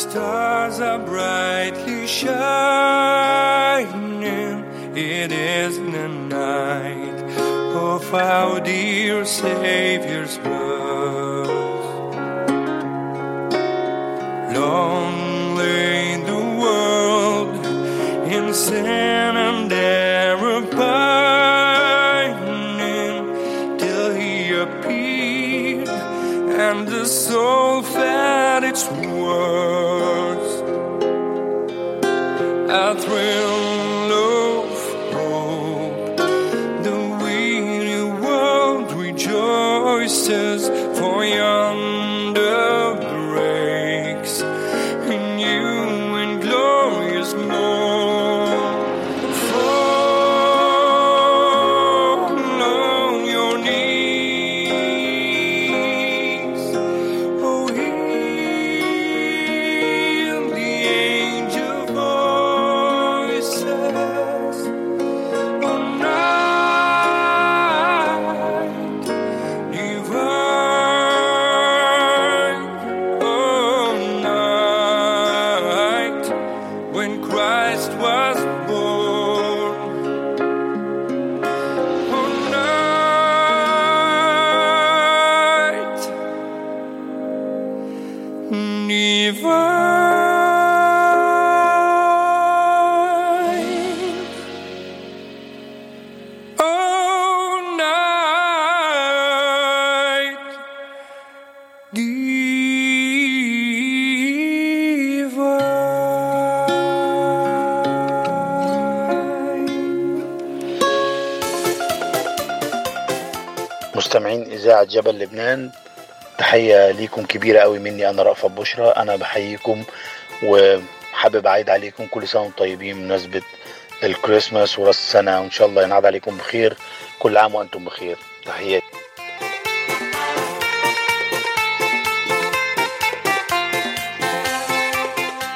stars are brightly shining. It is the night of our dear Savior's birth. Long lay the world in sin and error pining till He appeared and the soul جبل لبنان. تحية ليكم كبيرة قوي مني أنا رأفت بشرى. أنا بحييكم وحابب أعيد عليكم كل سنة وأنتم طيبين بمناسبة الكريسماس وراس السنة. وإن شاء الله ينعاد عليكم بخير. كل عام وأنتم بخير. تحياتي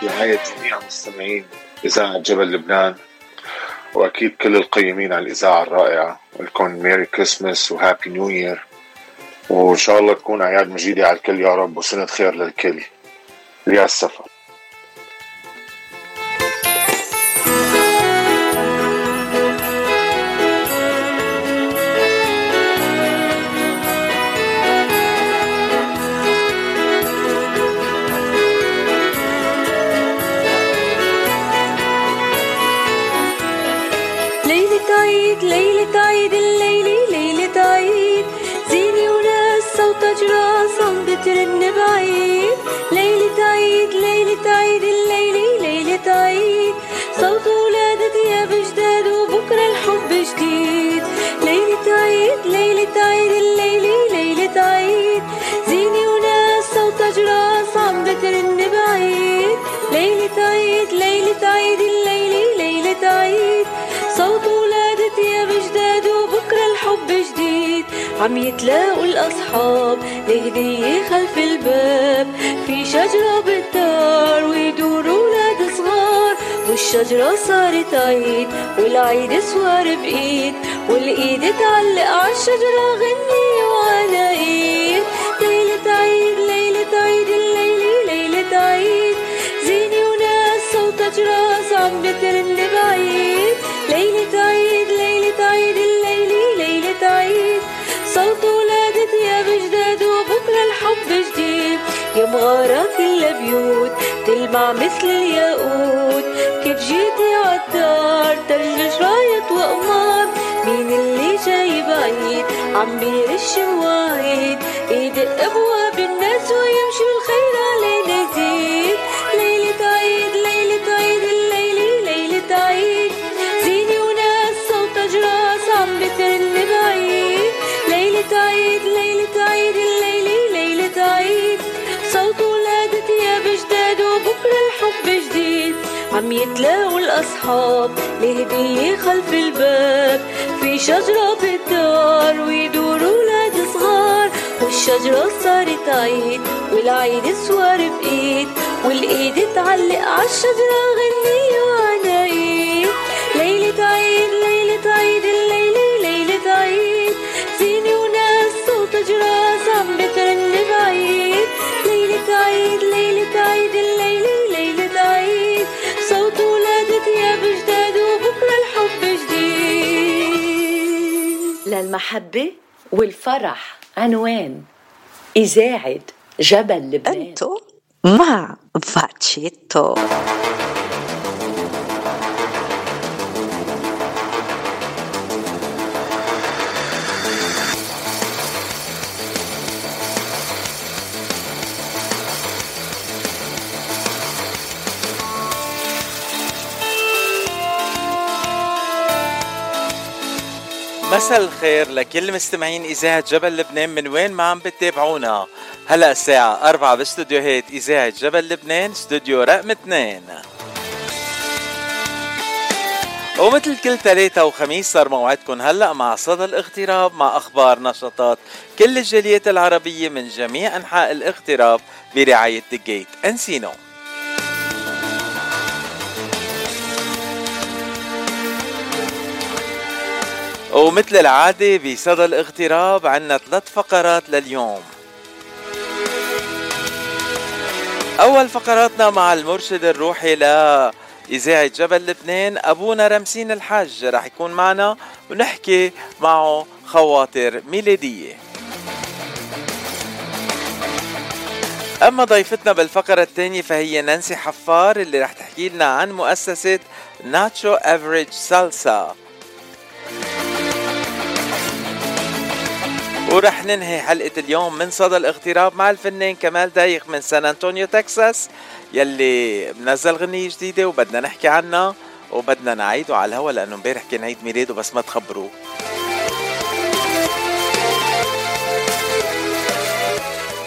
نهاية جميع مستمعين إذاعة جبل لبنان وأكيد كل القيمين على الإذاعة الرائعة. لكم ميري كريسماس وهابي نيو يير وإن شاء الله تكون أعياد مجيدة على الكل يا رب وسنة خير للكل. يا السفر. يا مغارة كل بيوت تلمع مثل الياقوت. كيف جيتي عالدار ترجش راية وقمار مين اللي جاي بعيد عم بيرش مواعيد يدق أبواب الناس ويمشي يتلاقوا الأصحاب. لهدية خلف الباب؟ في شجرة بالدار ويدوروا ولاد صغار. والشجرة صارت عيد والعيد سوار بإيد والإيد تعلق عالشجرة غني وأنا المحبة والفرح عنوان إذاعة جبل لبنان. أنتو مع فاتشيتو. مساء الخير لكل مستمعين إذاعة جبل لبنان. من وين ما عم بتتابعونا. هلا الساعة أربعة باستوديوهات إذاعة جبل لبنان استوديو رقم اثنين. ومثل كل ثلاثة وخميس صار موعدكم هلا مع صدى الاغتراب مع أخبار نشاطات كل الجاليات العربية من جميع أنحاء الاغتراب برعاية جيت انسينو ومثل العادة بصدى الاغتراب عنا ثلاث فقرات لليوم. أول فقراتنا مع المرشد الروحي لإذاعة جبل لبنان أبونا رمسين الحاج رح يكون معنا ونحكي معه خواطر ميلادية. أما ضيفتنا بالفقرة الثانية فهي نانسي حفار اللي رح تحكي لنا عن مؤسسة ناتشو أفريج سالسا. ورح ننهي حلقة اليوم من صدى الاغتراب مع الفنان كمال دايخ من سان أنطونيو تكساس يلي منزل غنية جديدة وبدنا نحكي عنها وبدنا نعيده على الهوا لأنه امبارح كان عيد ميلاده بس ما تخبروه.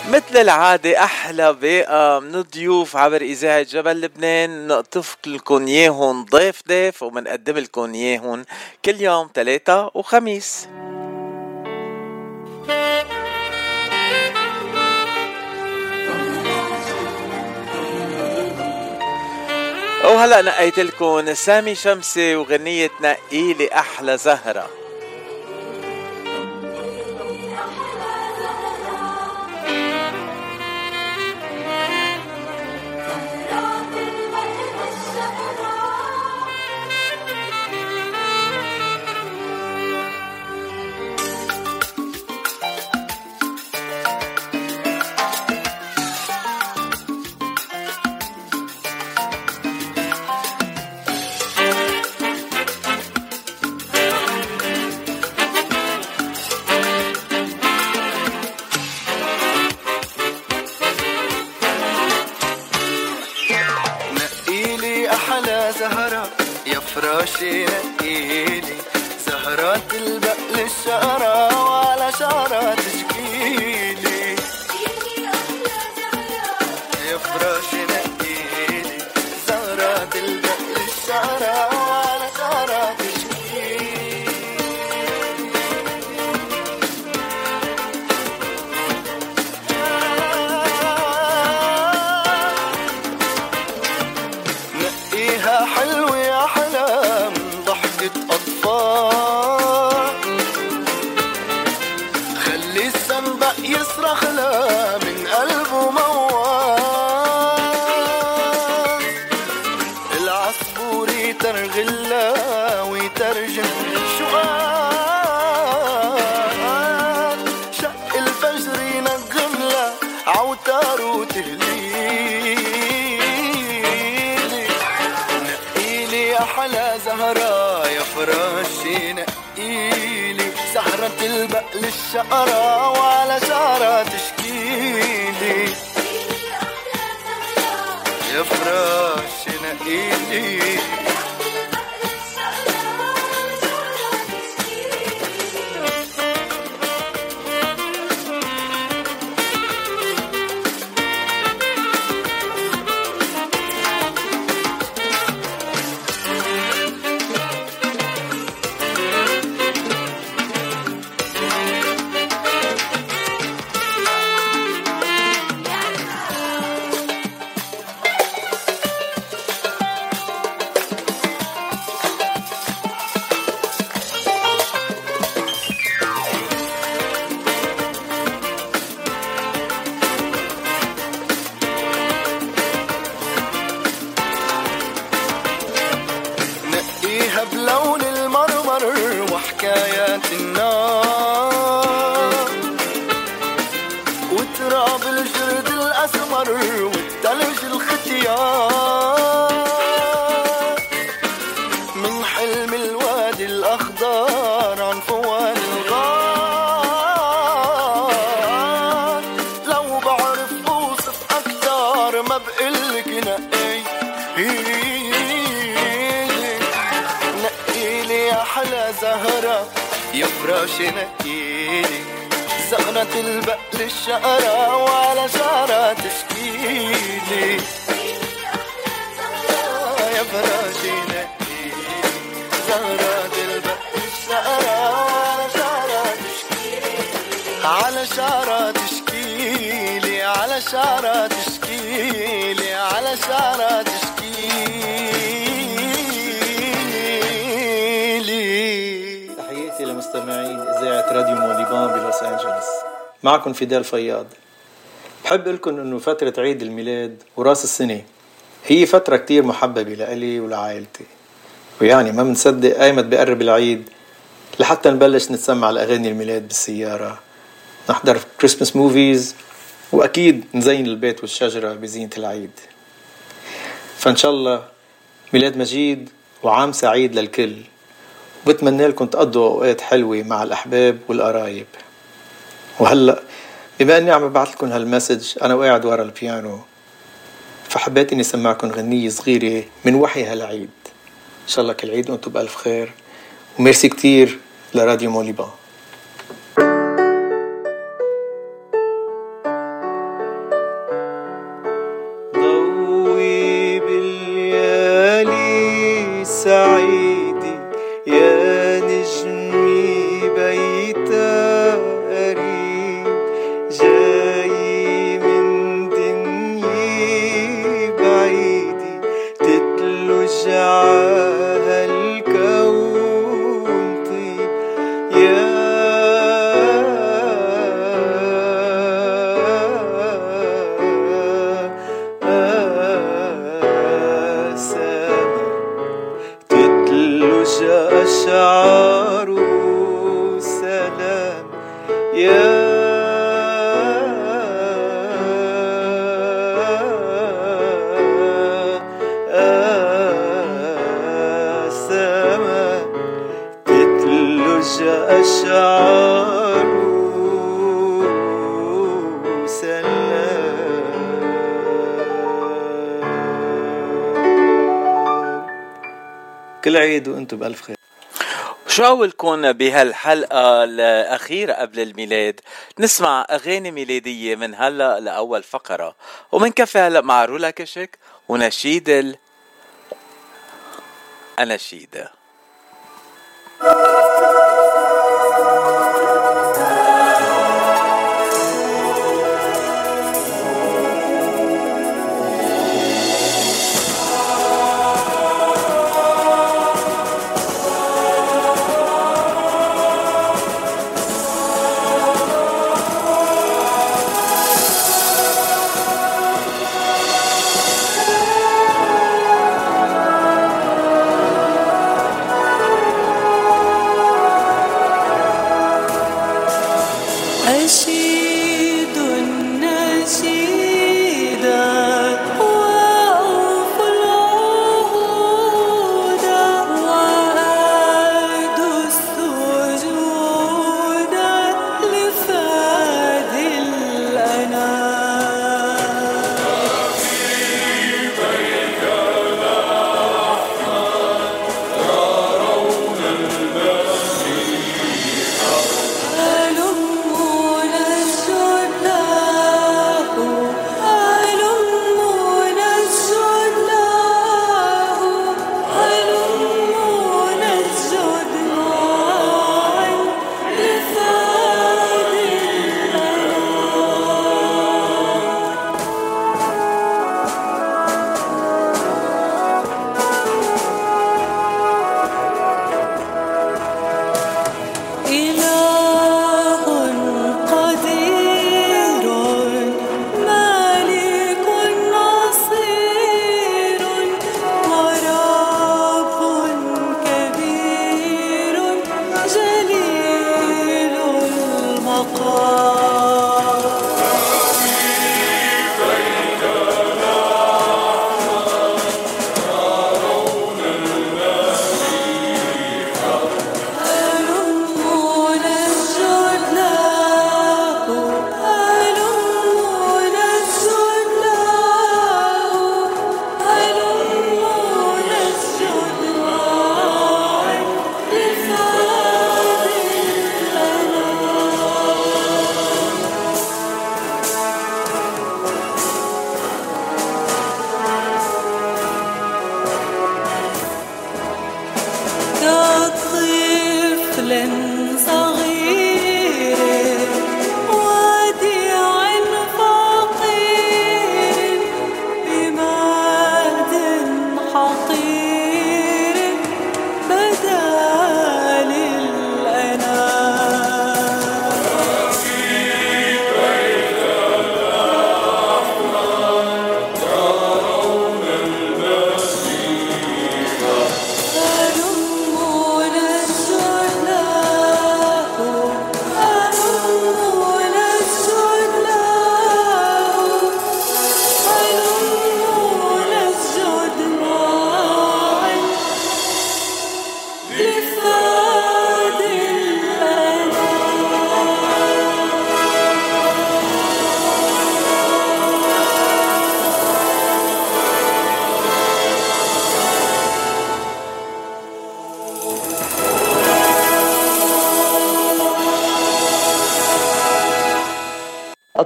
مثل العادة أحلى باقة من الضيوف عبر إذاعة جبل لبنان نقطف لكم إياهم ضيف ضيف ومنقدم لكم إياهم كل يوم ثلاثة وخميس. وهلا نقيت لكم سامي شمسي وغنية نقيلي أحلى زهرة. فراشي نقيلي زهرات البقل الشقرة وعلى شعرها الشقرة وعلى شعرها تشكيلي معكم فيدال فياض بحب لكم إنه فترة عيد الميلاد وراس السنة هي فترة كتير محببة لإلي ولعائلتي. ويعني ما بنصدق أيمت بقرب العيد لحتى نبلش نتسمع الأغاني الميلاد بالسيارة. نحضر كريسمس موفيز وأكيد نزين البيت والشجرة بزينة العيد. فإن شاء الله ميلاد مجيد وعام سعيد للكل. وبتمنى لكم تقضوا أوقات حلوة مع الأحباب والقرايب. وهلأ بما إني عم ببعث لكم هالمسج أنا وقاعد ورا البيانو فحبيت إني أسمعكم غنية صغيرة من وحي هالعيد. إن شاء الله كل عيد وأنتم بألف خير. وميرسي كتير لراديو موليبان وأنتم بألف خير. شو أولكم بهالحلقة الأخيرة قبل الميلاد. نسمع أغاني ميلادية من هلأ لأول فقرة. ومنكفي هلأ مع رولا كشك ونشيد ال... أناشيد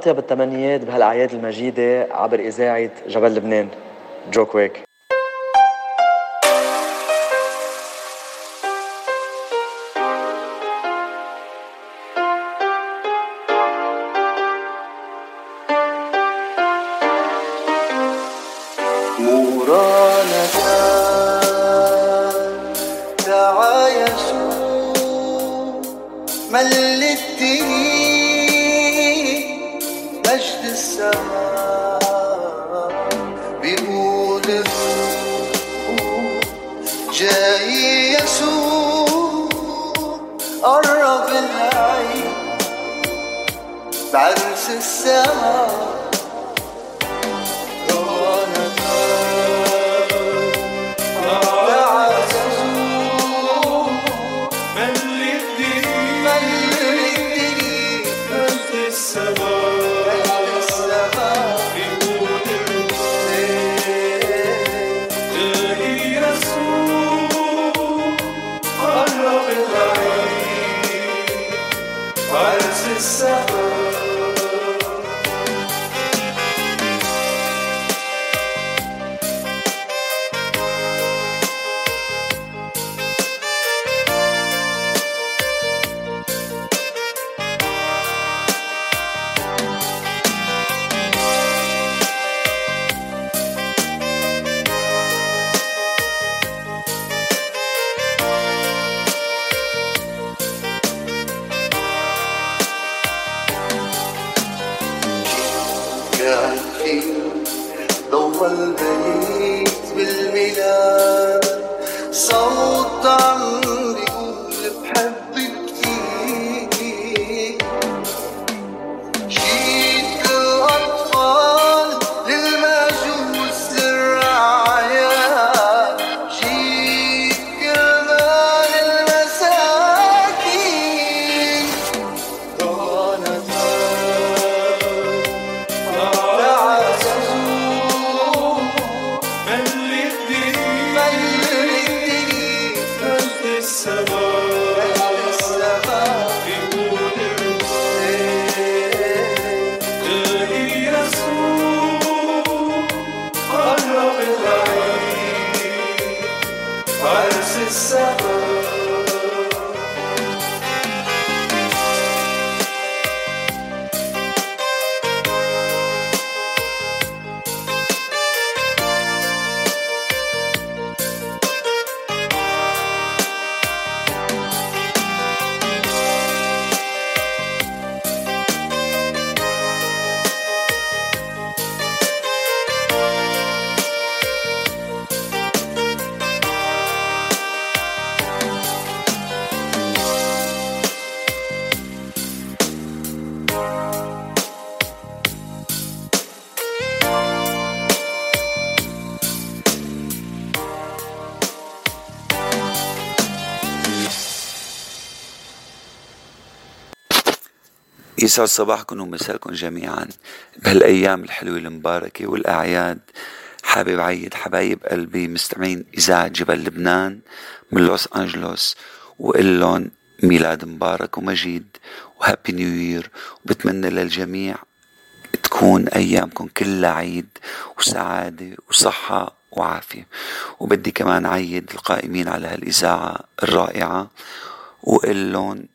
أطيب التمنيات بهالأعياد المجيدة عبر إذاعة جبل لبنان. جو كويك يسعد صباحكم ومساكم جميعا بهالأيام الحلوة المباركة والأعياد. حابب عيد حبايب قلبي مستمعين إذاعة جبل لبنان من لوس أنجلوس وأقول لهم ميلاد مبارك ومجيد وهابي نيو يير وبتمنى للجميع تكون أيامكم كلها عيد وسعادة وصحة وعافية. وبدي كمان عيد القائمين على هالإذاعة الرائعة وقول لهم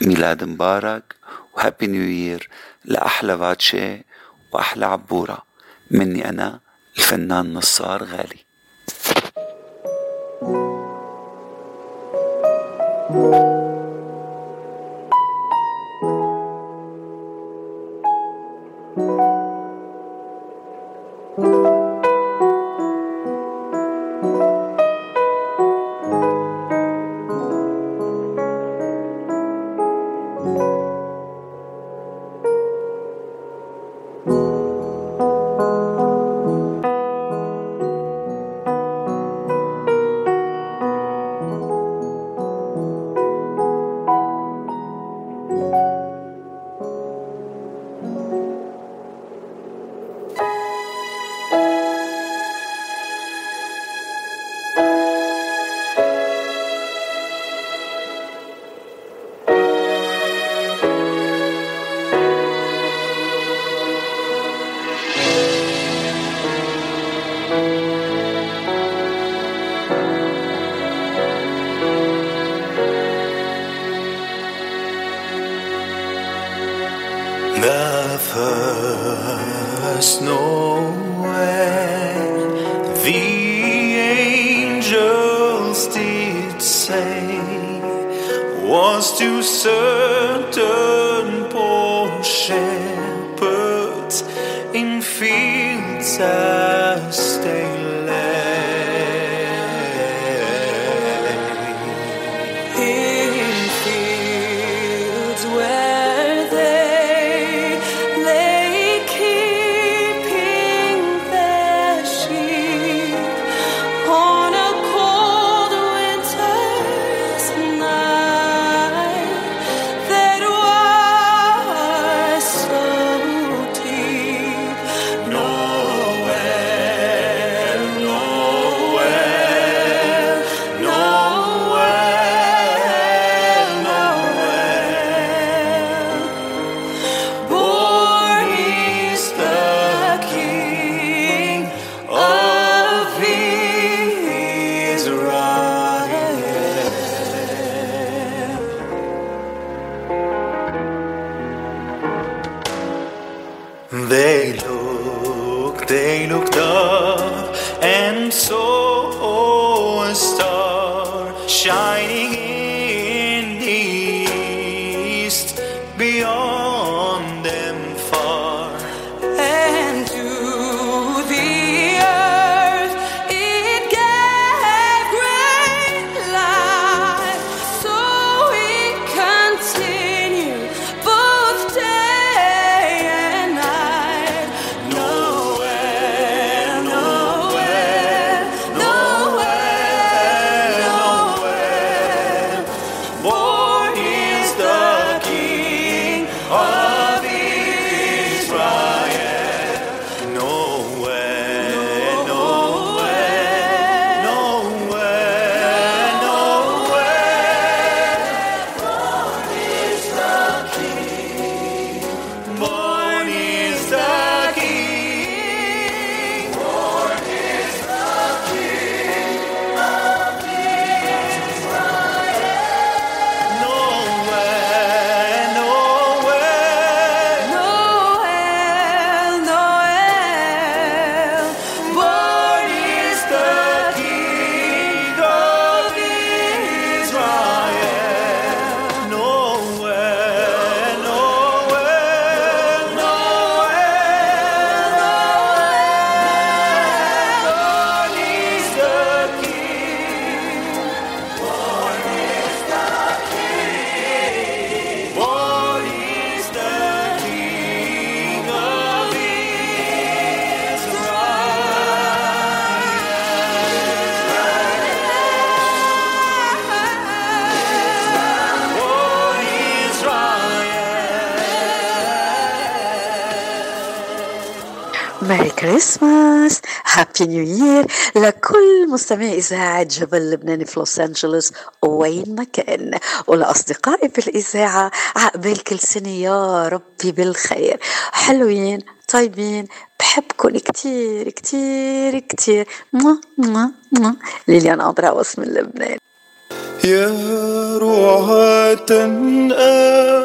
ميلاد مبارك وهابي نيو يير لأحلى باتشي وأحلى عبورة. مني أنا الفنان نصار غالي. first هابي نيو يير لكل مستمعي إذاعة جبل لبنان في لوس أنجلوس وين ما كان. ولأصدقائي بالإذاعة عقبال كل سنة يا ربي بالخير. حلوين طيبين بحبكن كتير كتير كتير. موا موا موا. ليليان أندراوس من لبنان. يا رعاة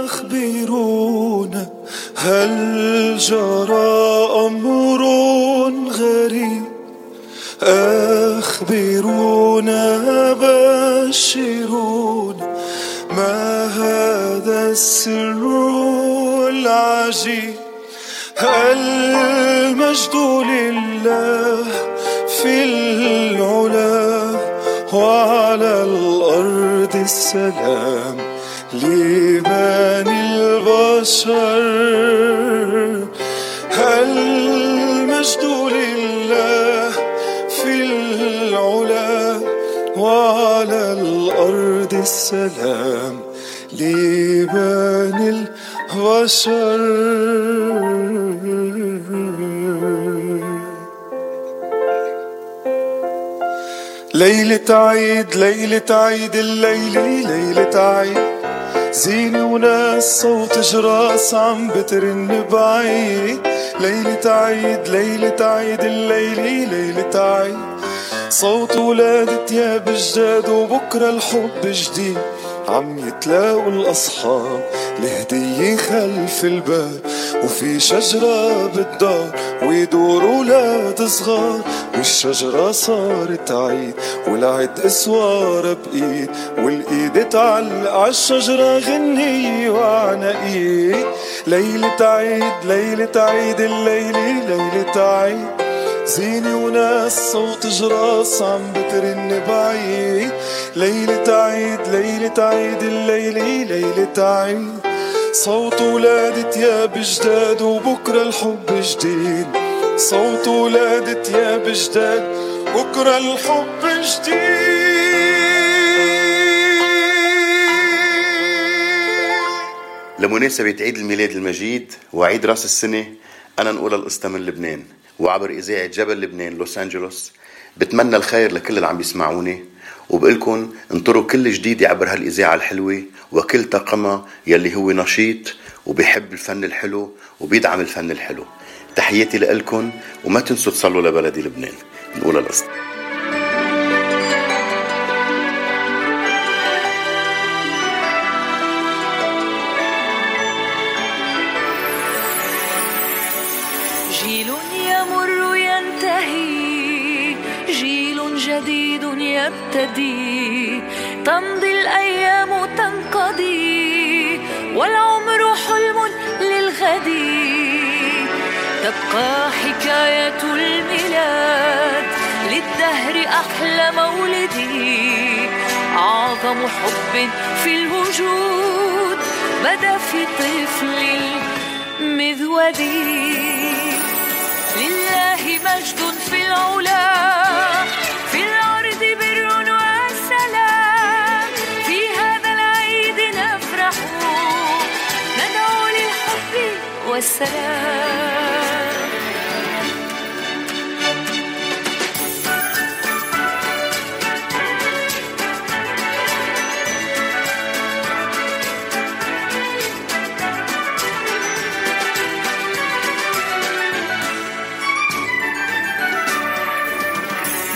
أخبرونا هل جرى أمر أخبرونا بشرونا ما هذا السر العجيب؟ المجد لله في العلا وعلى الأرض السلام لبني البشر؟ المجد لله وعلى الأرض السلام لبني البشر. ليلة عيد ليلة عيد الليلة ليلة عيد. زينة وناس صوت جراس عم بترن بعيد. ليلة عيد ليلة عيد الليلة ليلة عيد. صوت ولادة تياب جداد وبكرة الحب جديد. عم يتلاقوا الأصحاب الهدية خلف الباب. وفي شجرة بالدار ويدور ولاد صغار. والشجرة صارت عيد والعيد أسوار بإيد. والإيد تعلق عالشجرة غنية وعناقيد ليلة عيد ليلة عيد الليلة ليلة عيد. زينة وناس صوت جراس عم بترن بعيد. ليلة عيد ليلة عيد الليلة ليلة عيد صوت ولاد تياب جداد وبكرة الحب جديد. صوت ولاد تياب جداد بكرة الحب جديد. لمناسبة عيد الميلاد المجيد وعيد رأس السنة أنا نقول القصة من لبنان. وعبر إذاعة جبل لبنان لوس أنجلوس. بتمنى الخير لكل اللي عم يسمعوني وبقلكن انطروا كل جديد عبر هالإذاعة الحلوة وكل طاقمها يلي هو نشيط وبيحب الفن الحلو وبيدعم الفن الحلو. تحياتي لإلكن وما تنسوا تصلوا لبلدي لبنان. نقول القصة. جديد يبتدي. تمضي الأيام تنقضي والعمر حلم للغد. تبقى حكاية الميلاد للدهر أحلى مولدي. أعظم حب في الوجود بدا في طفل مذودي لله مجد في العلا. والسلام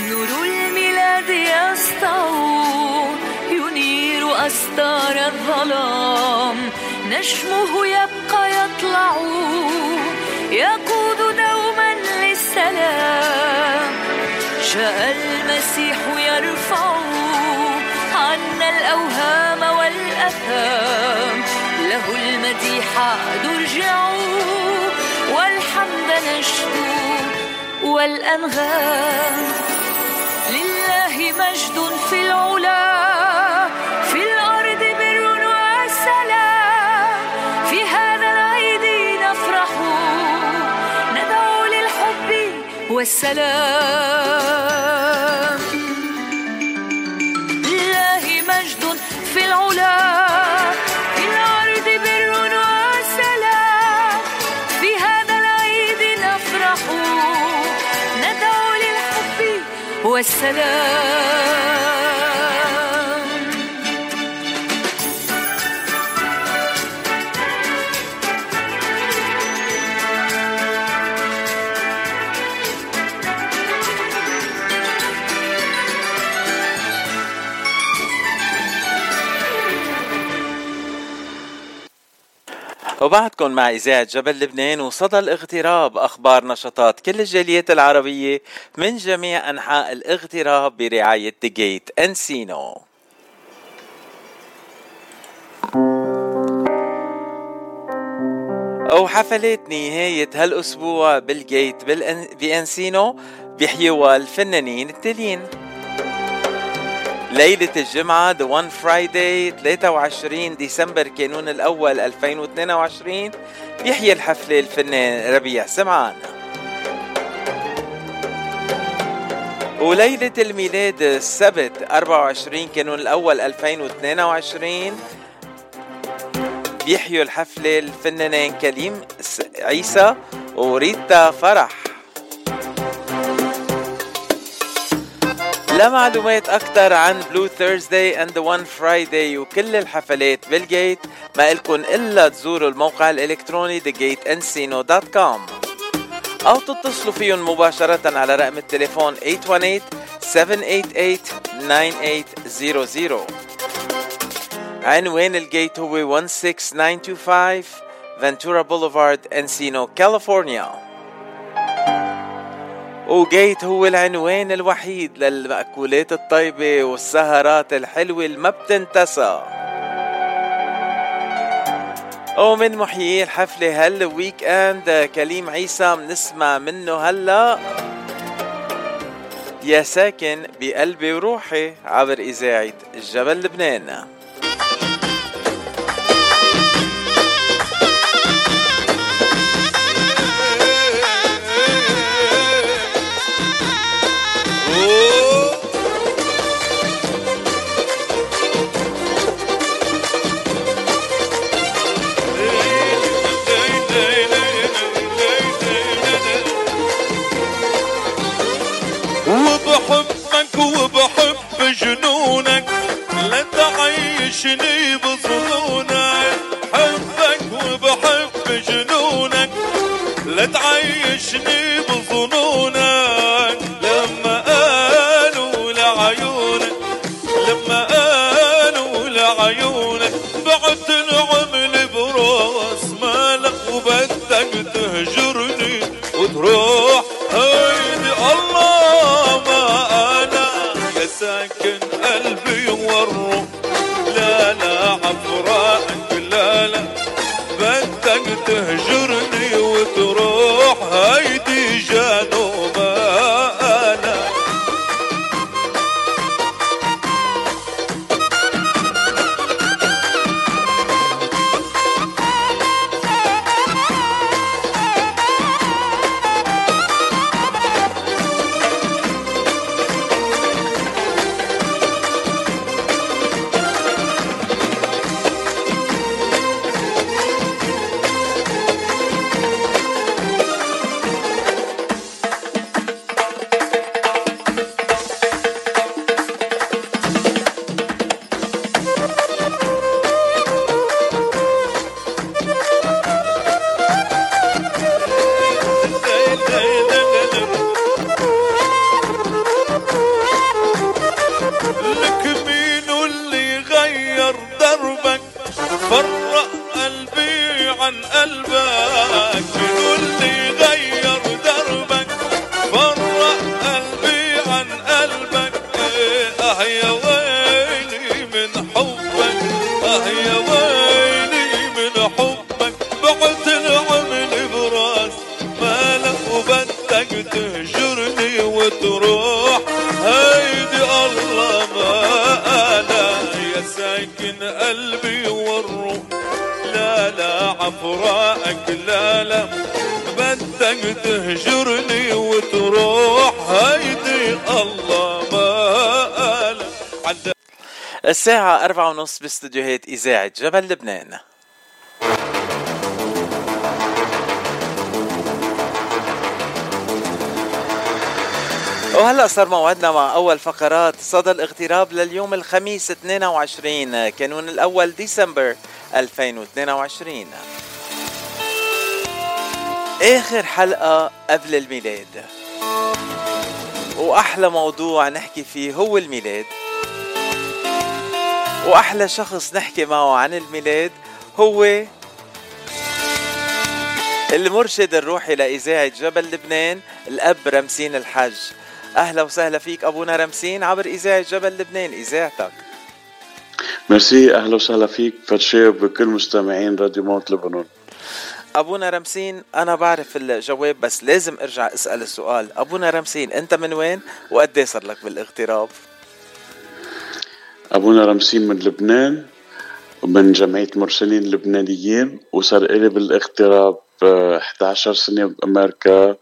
نور الميلاد يسطع ينير أستار الظلام. نجمه يبقى يطلع يقود دوما للسلام. جاء المسيح يرفع عنا الأوهام والأثام له المديح نرجع والحمد نشكو والأنغام. لله مجد في العلا. والسلام. لله مجد في العلا في الأرض بر وسلام. في هذا العيد نفرح ندعو للحب والسلام. وبعدكم مع إذاعة جبل لبنان وصدى الاغتراب أخبار نشاطات كل الجاليات العربية من جميع أنحاء الاغتراب برعاية جيت أنسينو وحفلات نهاية هالأسبوع بالجيت بالأن- بأنسينو بيحيوها الفنانين التاليين ليلة الجمعة The One Friday 23 ديسمبر كانون الأول 2022 بيحيي الحفلة الفنان ربيع سمعان. وليلة الميلاد السبت 24 كانون الأول 2022 بيحيوا الحفلة الفنانين كريم س- عيسى وريتا فرح. لمعلومات أكثر عن Blue Thursday and One Friday وكل الحفلات بال Gate ما إلكن إلا تزوروا الموقع الإلكتروني thegateencino.com أو تتصلوا فيهم مباشرة على رقم التليفون 818 788 9800 عنوان ال Gate هو 16925 Ventura Boulevard Encino كاليفورنيا و Gate هو العنوان الوحيد للمأكولات الطيبة والسهرات الحلوة اللي ما بتنتسى. ومن محيي الحفلة هال weekend كريم عيسى بنسمع منه هلا. يا ساكن بقلبي وروحي عبر إذاعة جبل لبنان. وبحب جنونك لا تعيشني بظنونك. حبك وبحب جنونك لا تعيشني بظنونك. ونص باستديوهات إذاعة جبل لبنان. وهلا صار موعدنا مع أول فقرات صدى الاغتراب لليوم الخميس 22 كانون الأول ديسمبر 2022 آخر حلقة قبل الميلاد. وأحلى موضوع نحكي فيه هو الميلاد. وأحلى شخص نحكي معه عن الميلاد هو المرشد الروحي لإذاعة جبل لبنان الأب رمسين الحج أهلا وسهلا فيك أبونا رمسين عبر إذاعة جبل لبنان إذاعتك. ميرسي أهلا وسهلا فيك فرشي وبكل مستمعين راديو موت لبنان. أبونا رمسين أنا بعرف الجواب بس لازم أرجع أسأل السؤال. أبونا رمسين أنت من وين؟ وقد إيه صار لك بالاغتراب. أبونا رمسين من لبنان ومن جمعية مرسلين اللبنانيين وصار إلي بالاغتراب آه، 11 سنة بأمريكا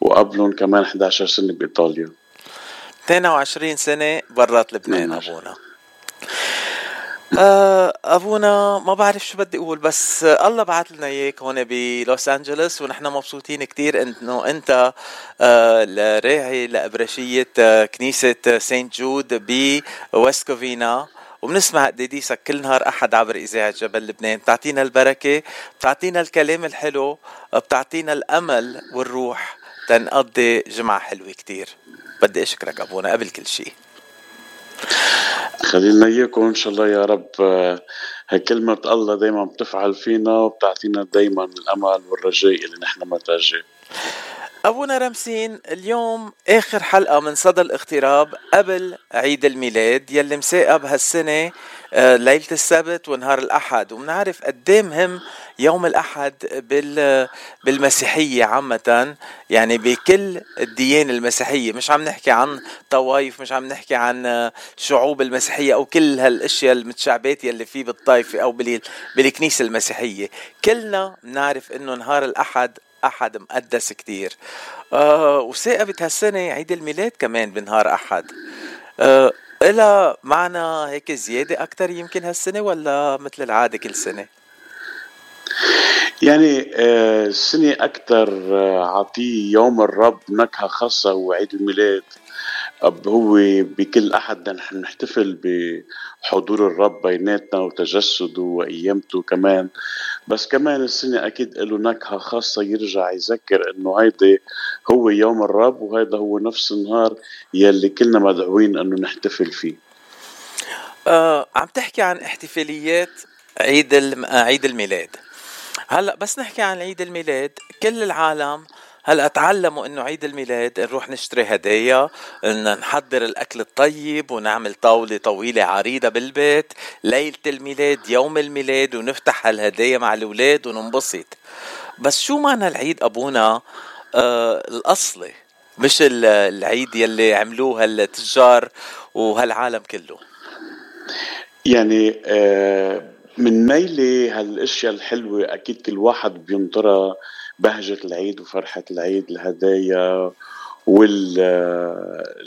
وقبلهم كمان 11 سنة بإيطاليا. 22 سنة برات لبنان أبونا. آه، أبونا ما بعرف شو بدي أقول بس آه، الله بعث لنا إياك هون بلوس أنجلوس ونحن مبسوطين كتير إنه أنت آه، الراعي لأبرشية آه، كنيسة Saint Jude ب West Covina. وبنسمع قديسك كل نهار أحد عبر إذاعة جبل لبنان. بتعطينا البركة بتعطينا الكلام الحلو بتعطينا الأمل والروح تنقضي جمعة حلوة كتير. بدي أشكرك أبونا قبل كل شيء. خلينا إياكم إن شاء الله يا رب. كلمة الله دايما بتفعل فينا وبتعطينا دايما الأمل والرجاء اللي نحن بنرجاه أبونا رمسين اليوم آخر حلقة من صدى الاغتراب قبل عيد الميلاد يلي مساقب هالسنة آه، ليلة السبت ونهار الأحد. وبنعرف قد إيه مهم يوم الأحد بال بالمسيحية عامة يعني بكل الديانة المسيحية. مش عم نحكي عن طوائف مش عم نحكي عن آه، شعوب المسيحية أو كل هالأشياء المتشعبات يلي فيه بالطائفة أو بال- بالكنيسة المسيحية. كلنا بنعرف إنه نهار الأحد أحد مقدس كتير. آه وثاقبت هالسنة عيد الميلاد كمان بنهار أحد. آه إلها معنى هيك زيادة أكتر يمكن هالسنة ولا مثل العادة كل سنة؟ يعني آه، السنة أكثر عطيه يوم الرب نكهة خاصة هو عيد الميلاد. هو بكل أحد نحن نحتفل بحضور الرب بيناتنا وتجسده وقيامته كمان. بس كمان السنة أكيد له نكهة خاصة يرجع يذكر إنه هيدا هو يوم الرب وهيدا هو نفس النهار يلي كلنا مدعوين إنه نحتفل فيه. آه عم تحكي عن احتفاليات عيد. آه، عيد الميلاد. هلأ بس نحكي عن عيد الميلاد. كل العالم هلا تعلموا إنه عيد الميلاد نروح نشتري هدايا نحضر الأكل الطيب ونعمل طاولة طويلة عريضة بالبيت ليلة الميلاد يوم الميلاد ونفتح هالهدايا مع الأولاد وننبسط. بس شو معنى العيد أبونا؟ آه الأصلي مش ال- العيد يلي عملوه هالتجار وهالعالم كله. يعني آه، من ميلة هالأشياء الحلوة أكيد كل واحد بينطرها بهجة العيد وفرحة العيد الهدايا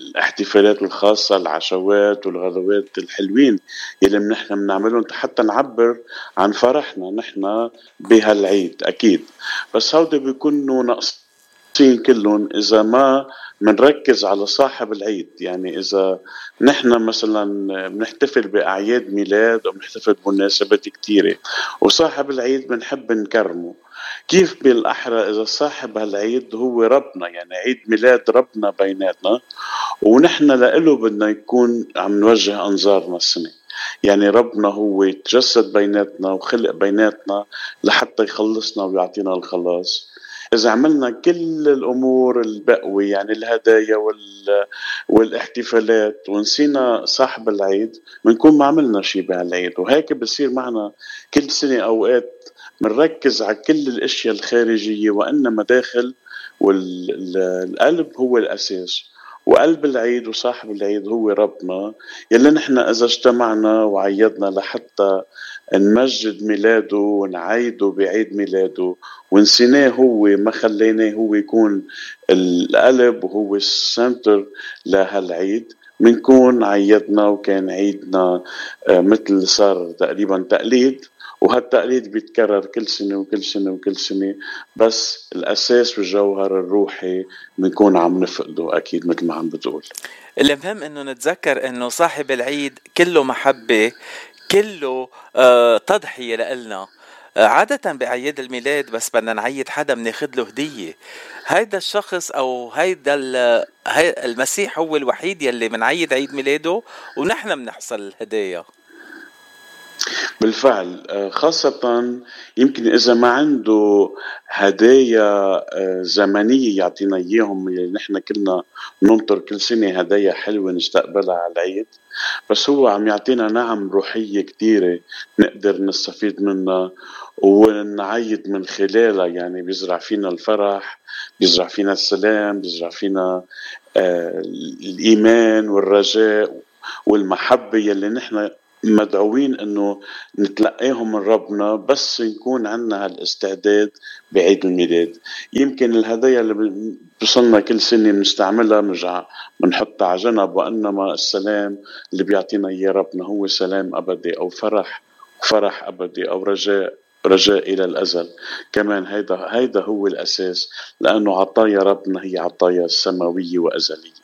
والاحتفالات الخاصة العشوات والغدوات الحلوين يلي نحن بنعملهم حتى نعبر عن فرحنا نحن بهالعيد أكيد. بس هودي بيكونوا ناقصين كلهم إذا ما بنركز على صاحب العيد يعني إذا نحن مثلا بنحتفل بأعياد ميلاد أو بنحتفل بمناسبات كتيرة وصاحب العيد بنحب نكرمه. كيف بالأحرى إذا صاحب هالعيد هو ربنا؟ يعني عيد ميلاد ربنا بيناتنا ونحن لإله بدنا يكون عم نوجه أنظارنا السنة. يعني ربنا هو تجسد بيناتنا وخلق بيناتنا لحتى يخلصنا ويعطينا الخلاص. إذا عملنا كل الأمور البقوة يعني الهدايا وال... والاحتفالات ونسينا صاحب العيد بنكون ما عملنا شيء بهالعيد. وهيك بصير معنا كل سنة أوقات بنركز على كل الأشياء الخارجية وإنما داخل والقلب هو الأساس. وقلب العيد وصاحب العيد هو ربنا يلي نحن إذا اجتمعنا وعيدنا لحتى نمجد ميلاده ونعيده بعيد ميلاده ونسيناه هو ما خليناه هو يكون القلب وهو السنتر لهالعيد. بنكون عيدنا وكان عيدنا آه، مثل صار تقريبا تقليد. وهالتقليد بيتكرر كل سنة وكل سنة وكل سنة بس الأساس والجوهر الروحي بنكون عم نفقده أكيد مثل ما عم بتقول. المهم إنه نتذكر إنه صاحب العيد كله محبة كله آه تضحية لإلنا. آه، عادة بأعياد الميلاد بس بدنا نعيد حدا بناخد له هدية. هيدا الشخص أو هيدا ال- هي المسيح هو الوحيد يلي بنعيد عيد ميلاده ونحن بنحصل الهدايا. بالفعل. آه، خاصة يمكن إذا ما عنده هدايا آه، زمنية يعطينا إياهم اللي نحن كلنا ننطر كل سنة هدايا حلوة نستقبلها على العيد. بس هو عم يعطينا نعم روحية كتيرة نقدر نستفيد منها ونعيد من خلالها. يعني بيزرع فينا الفرح بيزرع فينا السلام بيزرع فينا آه، الإيمان والرجاء والمحبة يلي نحن مدعوين إنه نتلقاهم من ربنا بس نكون عندنا هالاستعداد بعيد الميلاد. يمكن الهدايا اللي بوصلنا كل سنة بنستعملها بنرجع بنحطها على جنب وإنما السلام اللي بيعطينا إياه ربنا هو سلام أبدي أو فرح فرح أبدي أو رجاء رجاء إلى الأزل. كمان هيدا هيدا هو الأساس لأنه عطايا ربنا هي عطايا سماوية وأزلية.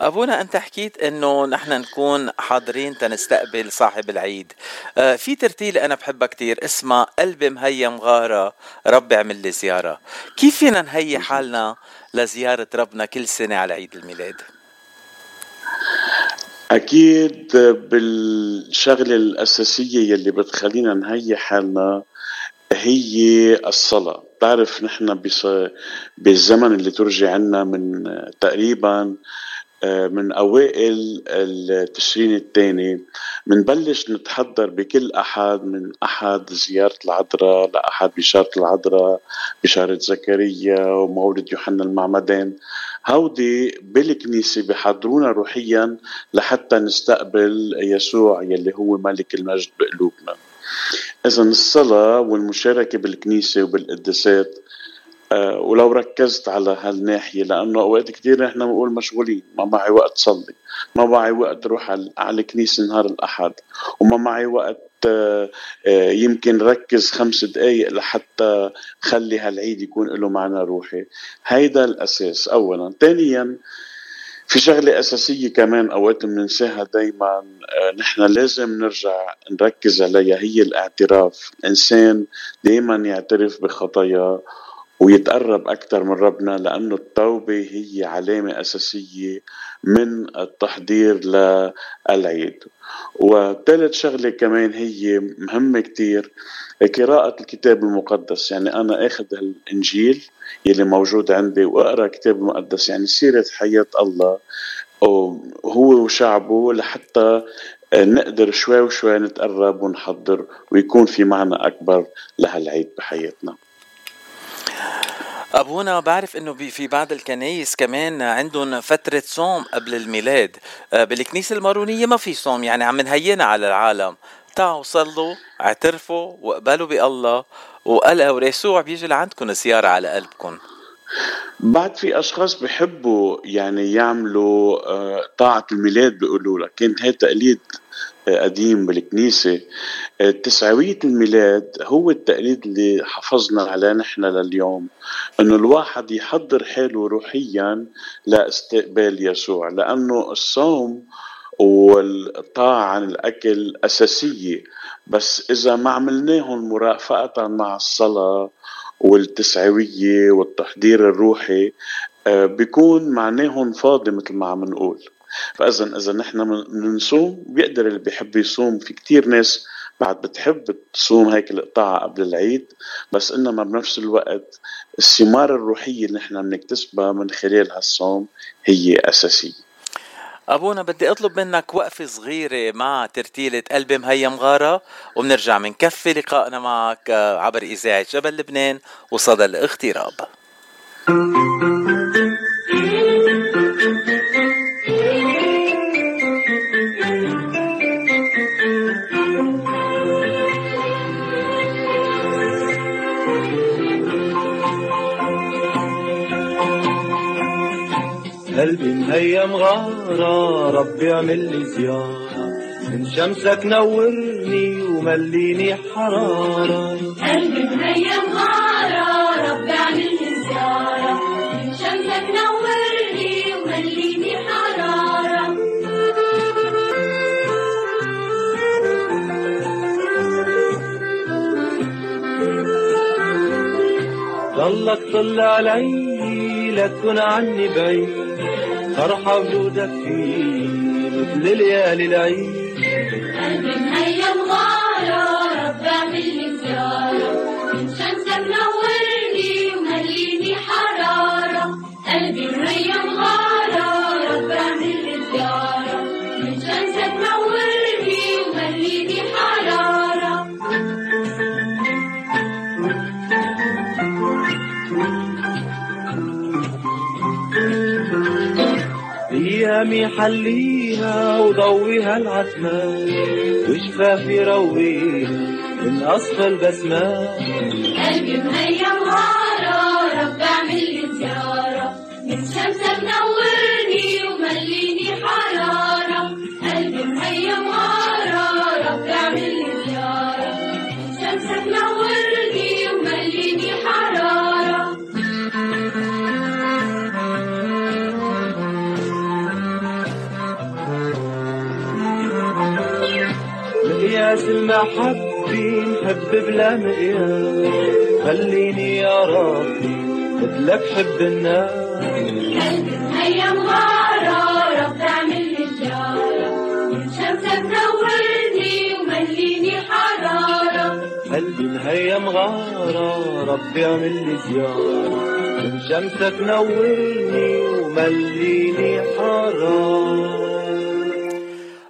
أبونا أنت حكيت إنه نحن نكون حاضرين تنستقبل صاحب العيد. آه، في ترتيلة أنا بحبها كتير اسمها قلبي مهيا مغارة ربي عمل لي زيارة. كيف فينا نهيئ حالنا لزيارة ربنا كل سنة على عيد الميلاد؟ أكيد بالشغلة الأساسية يلي بتخلينا نهيئ حالنا هي الصلاة. بتعرف نحن بص- بالزمن اللي ترجي عنا من تقريبا من أوائل التشرين الثاني. منبلش نتحضر بكل أحد من أحد زيارة العذراء لأحد بشارة العذراء بشارة زكريا ومولد يوحنا المعمدان. هودي بالكنيسة بحضرونا روحيا لحتى نستقبل يسوع يلي هو ملك المجد بقلوبنا. إذا الصلاة والمشاركة بالكنيسة وبالقداسات آه، ولو ركزت على هالناحية لأنه أوقات كتير نحن بنقول مشغولين ما معي وقت صلي ما معي وقت روح على الكنيسة نهار الأحد وما معي وقت آه، آه، يمكن ركز خمس دقايق لحتى خلي هالعيد يكون له معنى روحي. هيدا الأساس أولا. ثانيا في شغلة أساسية كمان أوقات بننساها دايما نحن لازم نرجع نركز عليها هي الاعتراف. الإنسان دايما يعترف بخطاياه ويتقرب أكثر من ربنا لأنه التوبة هي علامة أساسية من التحضير للعيد. وثالث شغلة كمان هي مهمة كتير قراءة الكتاب المقدس. يعني أنا أخذ الإنجيل يلي موجود عندي وأقرأ الكتاب المقدس يعني سيرة حياة الله هو وشعبه لحتى نقدر شوي وشوي نتقرب ونحضر ويكون في معنى أكبر لهالعيد بحياتنا. أبونا بعرف إنه في بعض الكنايس كمان عندهم فترة صوم قبل الميلاد. آه، بالكنيسة المارونية ما في صوم يعني عم نهينا على العالم. تعوا صلوا اعترفوا واقبلوا بالله. وقال ويسوع بيجي لعندكم زيارة على قلبكم. بعد في أشخاص بحبوا يعني يعملوا آه، طاعة الميلاد بيقولوا لك. كانت هي تقليد قديم بالكنيسة آه، تسعوية الميلاد هو التقليد اللي حفظنا عليه نحن لليوم إنه الواحد يحضر حاله روحيا لاستقبال يسوع لأنه الصوم والطاعة عن الأكل أساسية. بس إذا ما عملناهم مرافقة مع الصلاة والتسعوية والتحضير الروحي آه، بيكون معناهم فاضي مثل ما عم نقول. فإذا إذا نحن بنصوم بيقدر اللي بيحب يصوم. في كتير ناس بعد بتحب تصوم هيك القطاع قبل العيد بس إنما بنفس الوقت الثمار الروحية اللي نحن بنكتسبها من خلال هالصوم هي أساسية. أبونا بدي أطلب منك وقفة صغيرة مع ترتيلة قلبي مهيم غاره وبنرجع منكفي لقائنا معك عبر إذاعة جبل لبنان وصدى الاغتراب. قلبي مهيم غارة ربي أعمل لي زيارة. من شمسك نورني ومليني حرارة. قلبي مهيم غارة ربي أعمل لي زيارة. من شمسك نورني ومليني حرارة. ضلك طل علي لا تكون عني بعيد فرحة وجودك فيه مثل ليالي العيد. قلبي مهيم ربي اعمل لي زيارة من ومليني حرارة. قلبي مهيم غارة ايامي حليها وضويها العتمة وشفافي رويها من أصفى البسمات قلبي مهيم غارة رب اعمل لي زيارة. من شمسك يا حبي نحب بلا مقياس خليني يا ربي مثلك حب الناس. قلبي هيا مغارة رب تعمل لي جارة شمسك نورني ومليني حرارة. قلبي مهيا مغارة رب يعمل لي زيارة. من شمسك نورني ومليني حرارة.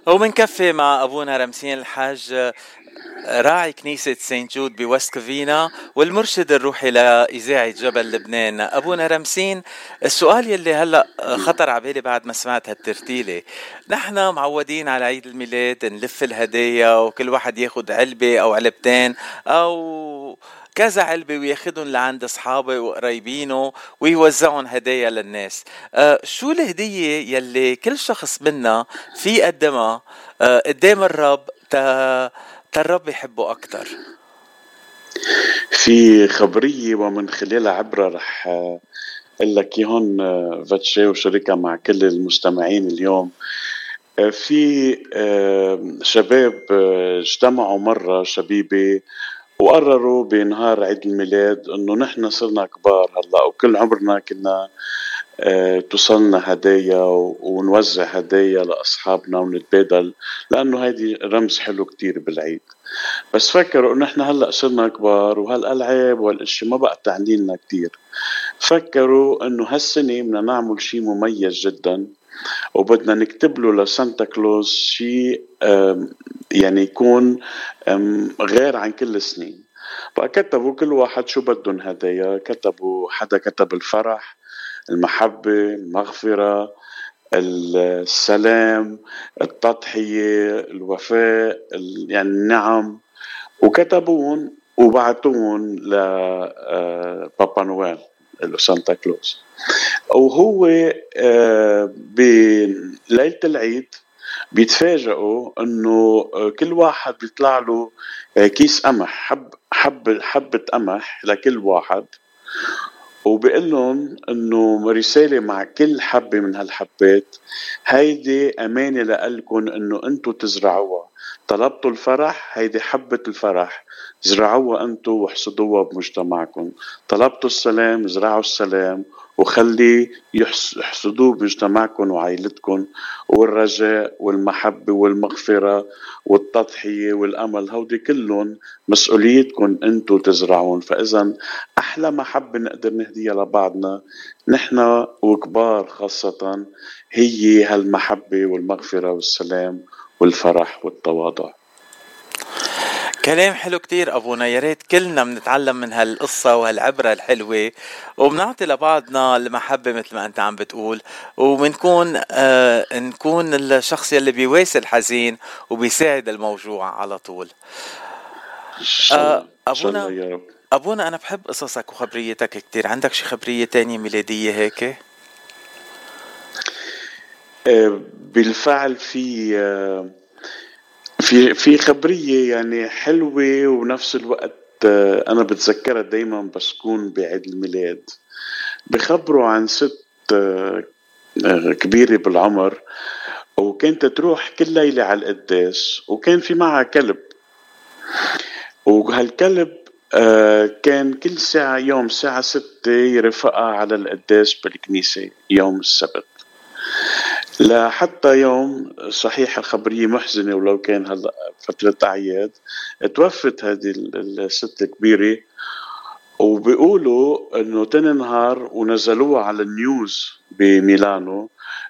وبنكفي مع أبونا رمسين الحاج راعي كنيسة Saint Jude ب West Covina والمرشد الروحي لإذاعة جبل لبنان. أبونا رمسين السؤال يلي هلأ خطر على بالي بعد ما سمعت هالترتيلة. نحن معودين على عيد الميلاد نلف الهدايا وكل واحد ياخد علبة أو علبتين أو كذا علبة وياخدهم لعند أصحابه وقرايبينه ويوزعهم هدايا للناس. أه شو الهدية يلي كل شخص منا في يقدمها أه قدام الرب تا الرب يحبه أكتر. في خبرية ومن خلالها عبرة رح أقول لك إياهم فاتشي وشركة مع كل المستمعين اليوم. في شباب اجتمعوا مرة شبيبة وقرروا بنهار عيد الميلاد إنه نحن صرنا كبار هلأ وكل عمرنا كنا توصلنا هدايا ونوزع هدايا لأصحابنا ونتبادل لأنه هيدي رمز حلو كتير بالعيد. بس فكروا إنه نحن هلأ صرنا كبار وهالألعاب والاشياء ما بقى تعني لنا كتير. فكروا إنه هالسنة بدنا نعمل شيء مميز جدا وبدنا نكتب له لسانتا كلوز شيء يعني يكون غير عن كل السنين فكتبوا كل واحد شو بدهم هدايا كتبوا حدا كتب الفرح المحبة المغفرة السلام التضحية الوفاء يعني النعم. وكتبون وبعتون لبابا نويل Santa Claus. وهو بليلة العيد بيتفاجئوا إنه كل واحد بيطلع له كيس قمح حب حب حبة قمح لكل واحد. وبقول لهم إنه رسالة مع كل حبة من هالحبات هيدي أمانة لألكم إنه أنتم تزرعوها. طلبتوا الفرح هيدي حبة الفرح. زرعوها أنتم واحصدوها بمجتمعكم طلبتوا السلام زرعوا السلام. وخلي يحصدوه بمجتمعكم وعائلتكم والرجاء والمحبة والمغفرة والتضحية والأمل. هودي كلهم مسؤوليتكم أنتم تزرعون. فإذا أحلى محبة نقدر نهديها لبعضنا. نحن وكبار خاصة هي هالمحبة والمغفرة والسلام والفرح والتواضع. كلام حلو كتير أبونا يا ريت كلنا بنتعلم من هالقصة وهالعبرة الحلوة. وبنعطي لبعضنا المحبة مثل ما أنت عم بتقول. وبنكون آه نكون الشخص يلي بيواسي الحزين وبيساعد الموجوع على طول. آه أبونا أبونا أنا بحب قصصك وخبريتك كتير. عندك شي خبرية تانية ميلادية هيك؟ آه بالفعل في آه في في خبرية يعني حلوة ونفس الوقت أنا بتذكرها دايما بس كون بعيد الميلاد. بخبروا عن ست كبيرة بالعمر وكانت تروح كل ليلة على القداس وكان في معها كلب. وهالكلب كان كل ساعة يوم الساعة ستة يرفقها على القداس بالكنيسة يوم السبت. لحتى يوم صحيح الخبرية محزنة ولو كان هلا فترة أعياد توفت هذه الست الكبيرة وبيقولوا إنه تاني نهار ونزلوها على النيوز بميلانو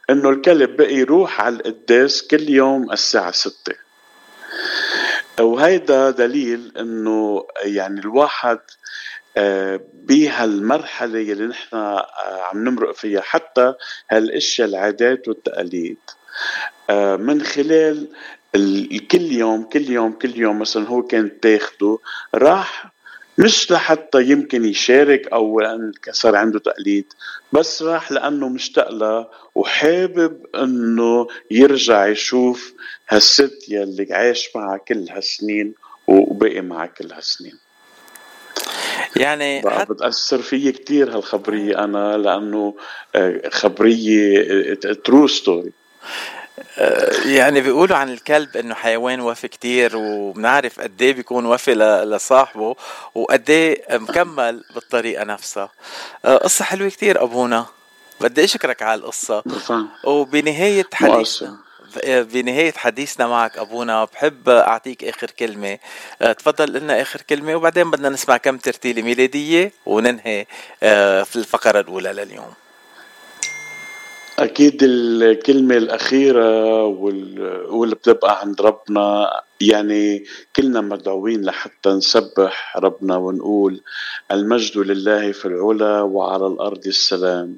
إنه الكلب بقي يروح على القداس كل يوم الساعة ستة. وهيدا دليل إنه يعني الواحد بهالمرحلة اللي نحن عم نمرق فيها حتى هالأشياء العادات والتقاليد. من خلال كل يوم كل يوم كل يوم مثلا هو كان تاخده راح مش لحتى يمكن يشارك أو لأن صار عنده تقليد بس راح لأنه مشتاق لها وحابب إنه يرجع يشوف هالست يلي عاش معها كل هالسنين وبقي معها كل هالسنين. يعني بقى بتأثر فيي كتير هالخبرية أنا لأنه خبرية true story يعني بيقولوا عن الكلب إنه حيوان وفي كتير وبنعرف قد إيه بيكون وفي لصاحبه وقد إيه مكمل بالطريقة نفسها. قصة حلوة كتير أبونا. بدي أشكرك على القصة. وبنهاية حديثنا بنهاية حديثنا معك أبونا بحب أعطيك آخر كلمة. آه، تفضل لنا آخر كلمة وبعدين بدنا نسمع كم ترتيلة ميلادية وننهي آه، في الفقرة الأولى لليوم. أكيد الكلمة الأخيرة وال- واللي بتبقى عند ربنا يعني كلنا مدعوين لحتى نسبح ربنا ونقول المجد لله في العلا وعلى الأرض السلام.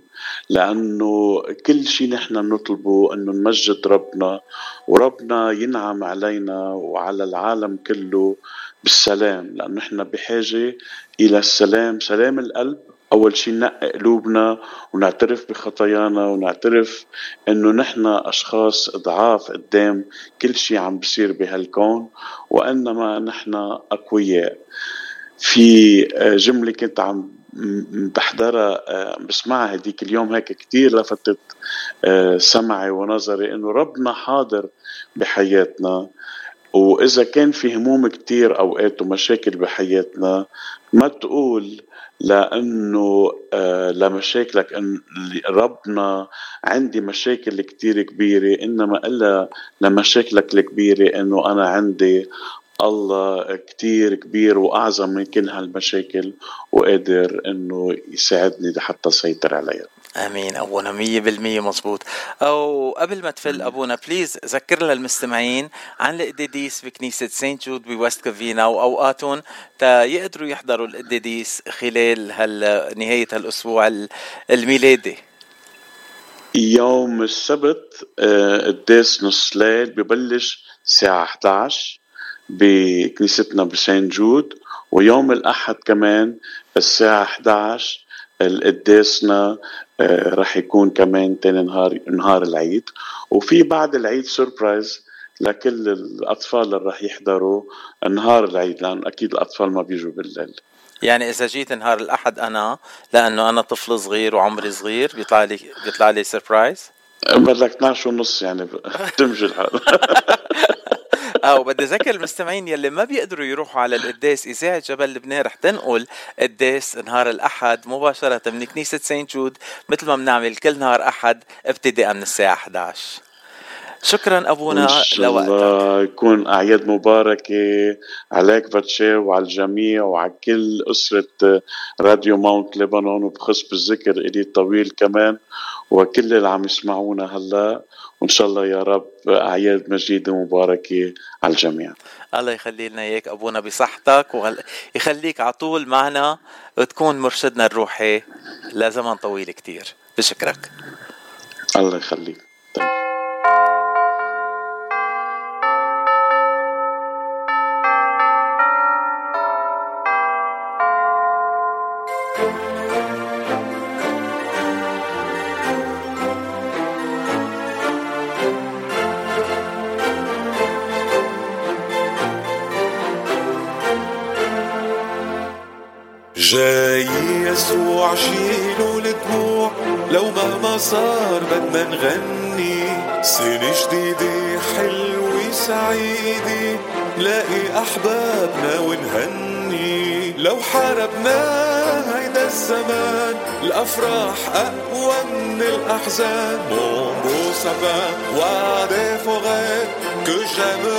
لأنه كل شيء نحن نطلبه أنه نمجد ربنا وربنا ينعم علينا وعلى العالم كله بالسلام. لأنه نحن بحاجة إلى السلام سلام القلب أول شيء نقي قلوبنا ونعترف بخطايانا ونعترف إنه نحن أشخاص ضعاف قدام كل شيء عم بصير بهالكون وإنما نحن أقوياء. في آه، جملة كنت عم بحضرها آه، بسمعها هديك اليوم هيك كتير لفتت آه، سمعي ونظري إنه ربنا حاضر بحياتنا وإذا كان في هموم كتير أوقات ومشاكل بحياتنا ما تقول لأنه آه لمشاكلك إن ربنا عندي مشاكل كتير كبيرة إنما إلا لمشاكلك الكبيرة إنه أنا عندي الله كتير كبير وأعظم من كل هالمشاكل وقادر إنه يساعدني لحتى سيطر عليها. آمين. أبونا مية بالمية مزبوط أو قبل ما تفل أبونا please ذكر للمستمعين عن القداديس بكنيسة سانت جود بوست كوفينا وأوقاتهم تا يقدروا يحضروا القداديس خلال هال نهاية هالأسبوع ال- الميلادي. يوم السبت آه، قداس نص ليل ببلش الساعة 11 بكنيستنا بسان جود ويوم الأحد كمان الساعة 11 القداسنا آه، رح يكون كمان تاني نهار نهار العيد. وفي بعد العيد سربرايز لكل الأطفال اللي رح يحضروا نهار العيد لأن أكيد الأطفال ما بيجوا بالليل. يعني إذا جيت نهار الأحد أنا لأنه أنا طفل صغير وعمري صغير بيطلع لي بيطلع لي سربرايز بدك 12 ونص يعني تمشي الحال. آه وبدي أذكر المستمعين يلي ما بيقدروا يروحوا على القداس إذاعة جبل لبنان رح تنقل قداس نهار الأحد مباشرة من كنيسة سانت جود مثل ما بنعمل كل نهار أحد ابتداء من الساعة 11 شكرا أبونا لوقتك. الله يكون أعياد مباركة عليك باتشي وعلى الجميع وعلى كل أسرة راديو ماونت لبنان وبخص بالذكر إلي الطويل كمان وكل اللي عم يسمعونا هلأ. وإن شاء الله يا رب أعياد مجيدة مباركة على الجميع. الله يخلي لنا إياك أبونا بصحتك ويخليك على طول معنا وتكون مرشدنا الروحي لزمن طويل كتير. بشكرك. الله يخليك. يسوع شيلوا الدموع لو مهما صار بدنا نغني سنة جديدة حلوة سعيدة نلاقي أحبابنا ونهني. لو حاربنا هيدا الزمان. الأفراح أقوى من الأحزان. Mon beau sapin, roi des forêts, que j'aime.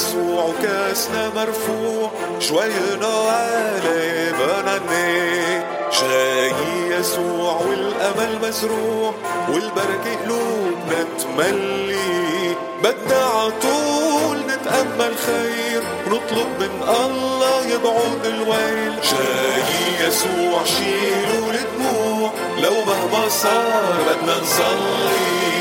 يسوع وكاسنا مرفوع شوي نوالي بناني. جاي يسوع والأمل مزروع والبركة قلوبنا تملي بدنا عطول نتأمل خير ونطلب من الله يبعد الويل. جاي يسوع شيلوا الدموع لو مهما صار بدنا نصلي.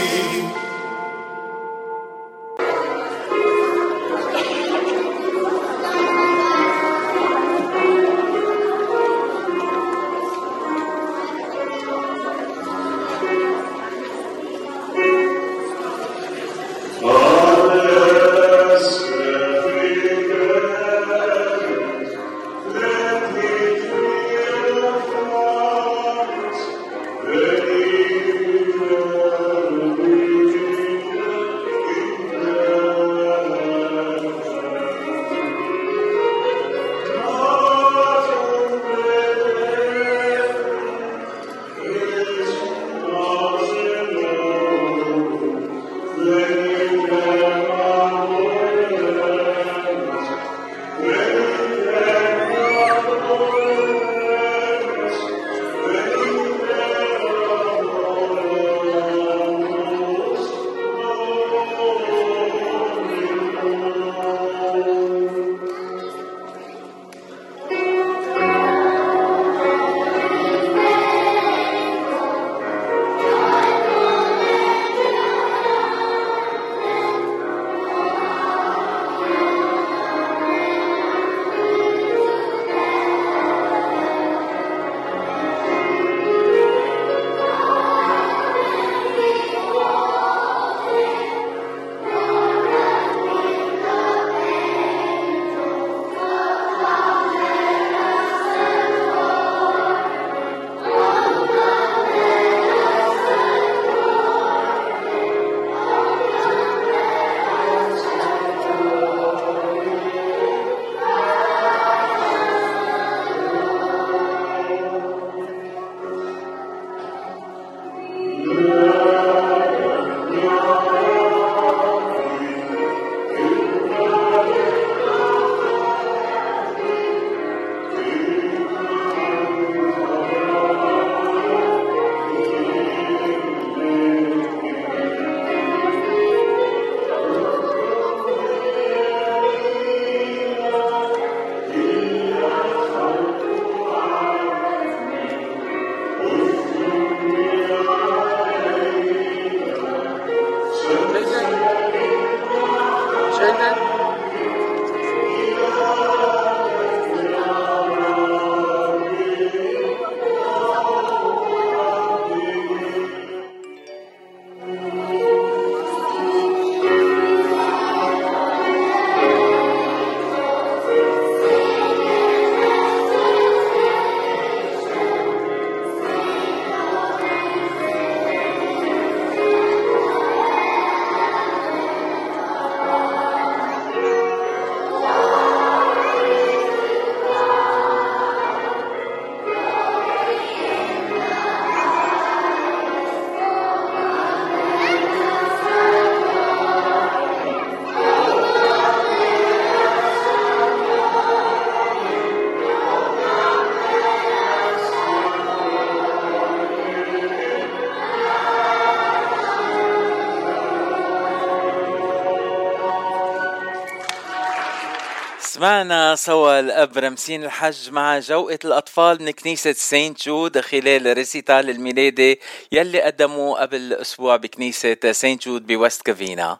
سمعنا سوا الأب رمسين الحج مع جوقة الأطفال من كنيسة سينت جود خلال recital الميلادي يلي قدموه قبل أسبوع بكنيسة سينت جود بوست كوفينا.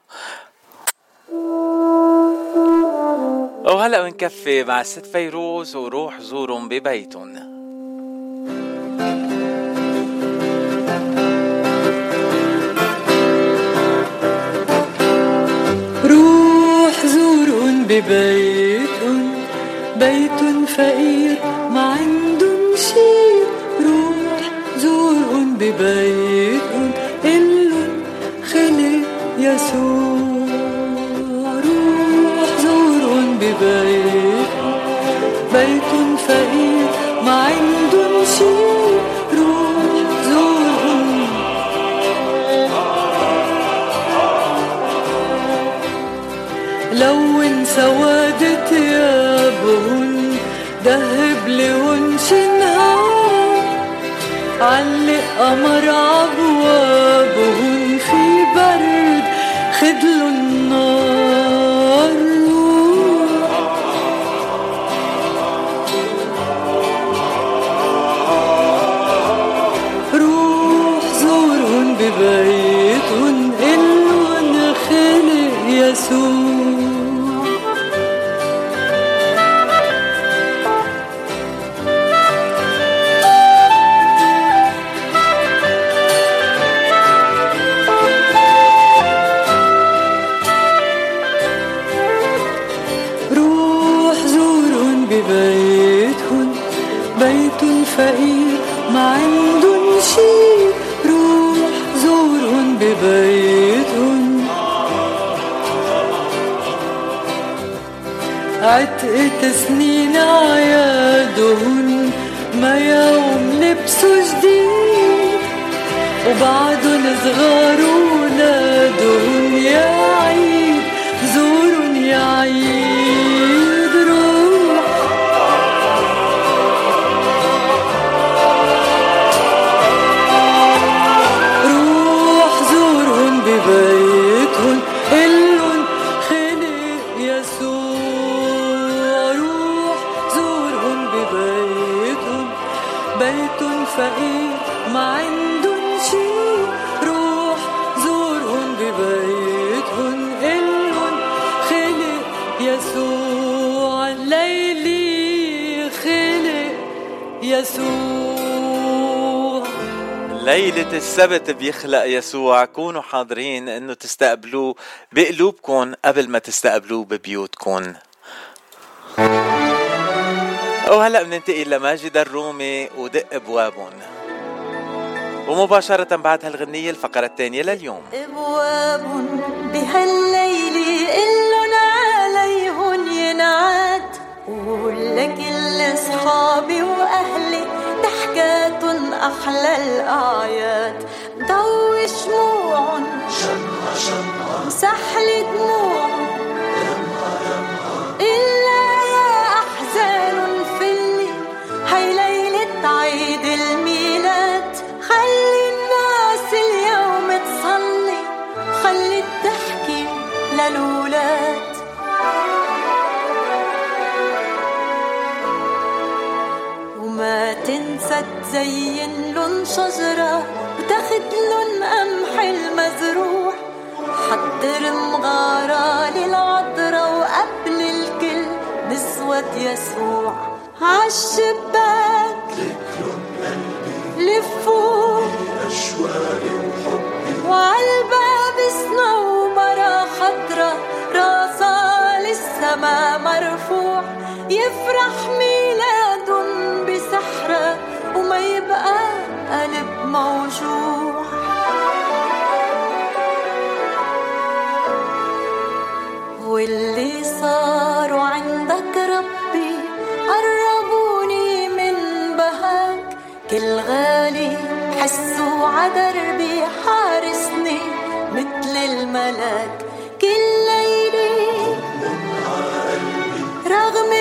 وهلا بنكفي مع ست فيروز وروح زورهم ببيتهم. روح زورهم ببيتهم بيت فقير ما عندهم شي روح زورهم ببيتهم إلن خلق يسوع. روح زورهم ببيتهم بيت فقير ما عندهم شي لون سواد دهب لهن شنهار علق قمر عبوابهن في برد. خدلو عيادهن ما يوم لبسوا جديد وبعدن صغار ولادهن يا عيد زورن يا عيد. ليلة السبت بيخلق يسوع. كونوا حاضرين إنه تستقبلوه بقلوبكم قبل ما تستقبلوه ببيوتكم. وهلا بننتقل لماجد الرومي ودق أبوابهم. ومباشرة بعد هالغنية الفقرة الثانية لليوم. ابواب بهالليل إلن عليهن ينعاد قول لكل صحابي وأهلي ضحكاتن أحلى الاعياد ضوي شموعن سحل دموع إلا يا تزين لن شجرة وتاخد لن قمح المزروع. حضر مغارة للعذرة وقبل الكل نسوة يسوع. عالشباك لفوا وعالباب سنة ومرا خضرة راسها للسما مرفوع. يفرح بسحرة وما يبقى قلب موجوع. واللي صاروا عندك ربي قربوني من بهاك. كل غالي حسوا عدربي حارسني مثل الملاك. كل ليلة رغم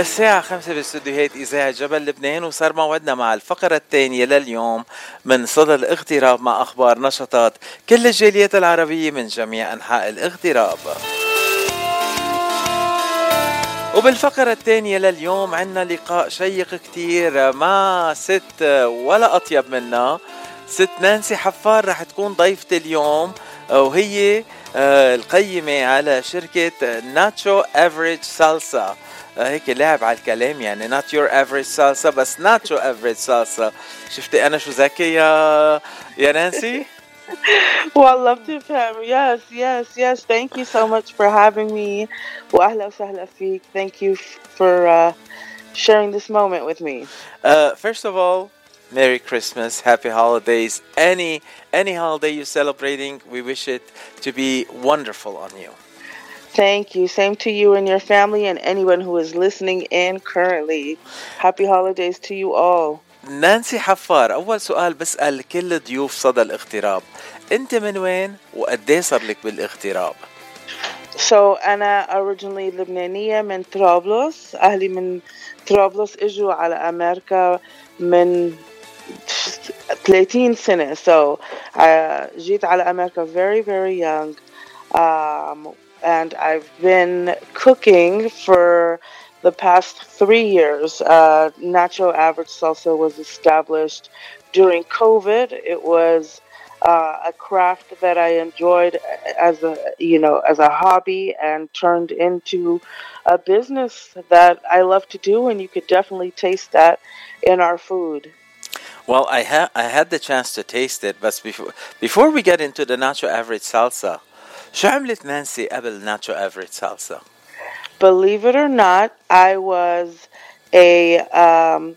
الساعة خمسة باستديوهات إذاعة جبل لبنان وصار موعدنا مع الفقرة الثانية لليوم من صدى الاغتراب مع أخبار نشاطات كل الجاليات العربية من جميع أنحاء الاغتراب. وبالفقرة الثانية لليوم عنا لقاء شيق كتير مع ست ولا أطيب منا. ست نانسي حفار رح تكون ضيفة اليوم وهي آه، القيمة على شركة ناتشو أفريج سالسا. هيك لاعب على الكلام يعني not your average salsa بس ناتشو افريج سالسا شفتي انا شو ذكي يا يا نانسي والله بتفهم yes yes yes thank you so much for having me واهلا وسهلا فيك thank you f- for uh, sharing this moment with me Uh, first of all, Merry Christmas, Happy Holidays. Any any holiday you're celebrating, we wish it to be wonderful on you. Thank you. Same to you and your family and anyone who is listening in currently. Happy holidays to you all. نانسي حفار أول سؤال بسأل كل ضيوف صدى الاغتراب. أنت من وين وقديه صار لك بالاغتراب؟ So أنا originally لبنانية من طرابلس. أهلي من طرابلس إجوا على أمريكا من 30 سنة. So uh, جيت على أمريكا very very young. um, and I've been cooking for the past three years. Uh, Nacho Average Salsa was established during COVID. It was uh, a craft that I enjoyed as a you know as a hobby and turned into a business that I love to do, and you could definitely taste that in our food. Well, I had I had the chance to taste it, but before before we get into the Nacho Average salsa, شو عملت نانسي قبل Nacho Average salsa? Believe it or not, I was a um,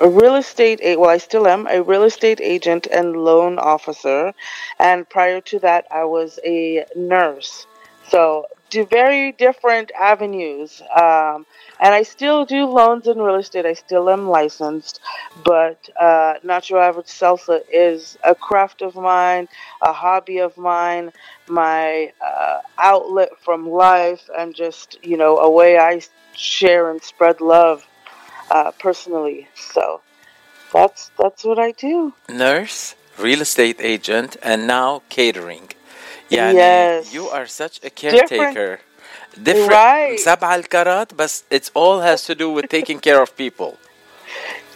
a real estate a- well, I still am a real estate agent and loan officer, and prior to that, I was a nurse. So, do very different avenues. Um, and I still do loans in real estate. I still am licensed, but uh, Natural Average Salsa is a craft of mine, a hobby of mine, my uh, outlet from life, and just, you know, a way I share and spread love uh, personally. So that's that's what I do. Nurse, real estate agent, and now catering. Yeah, yes. you are such a caretaker. Different Right. سبعة الكرات بس it all has to do with taking care of people.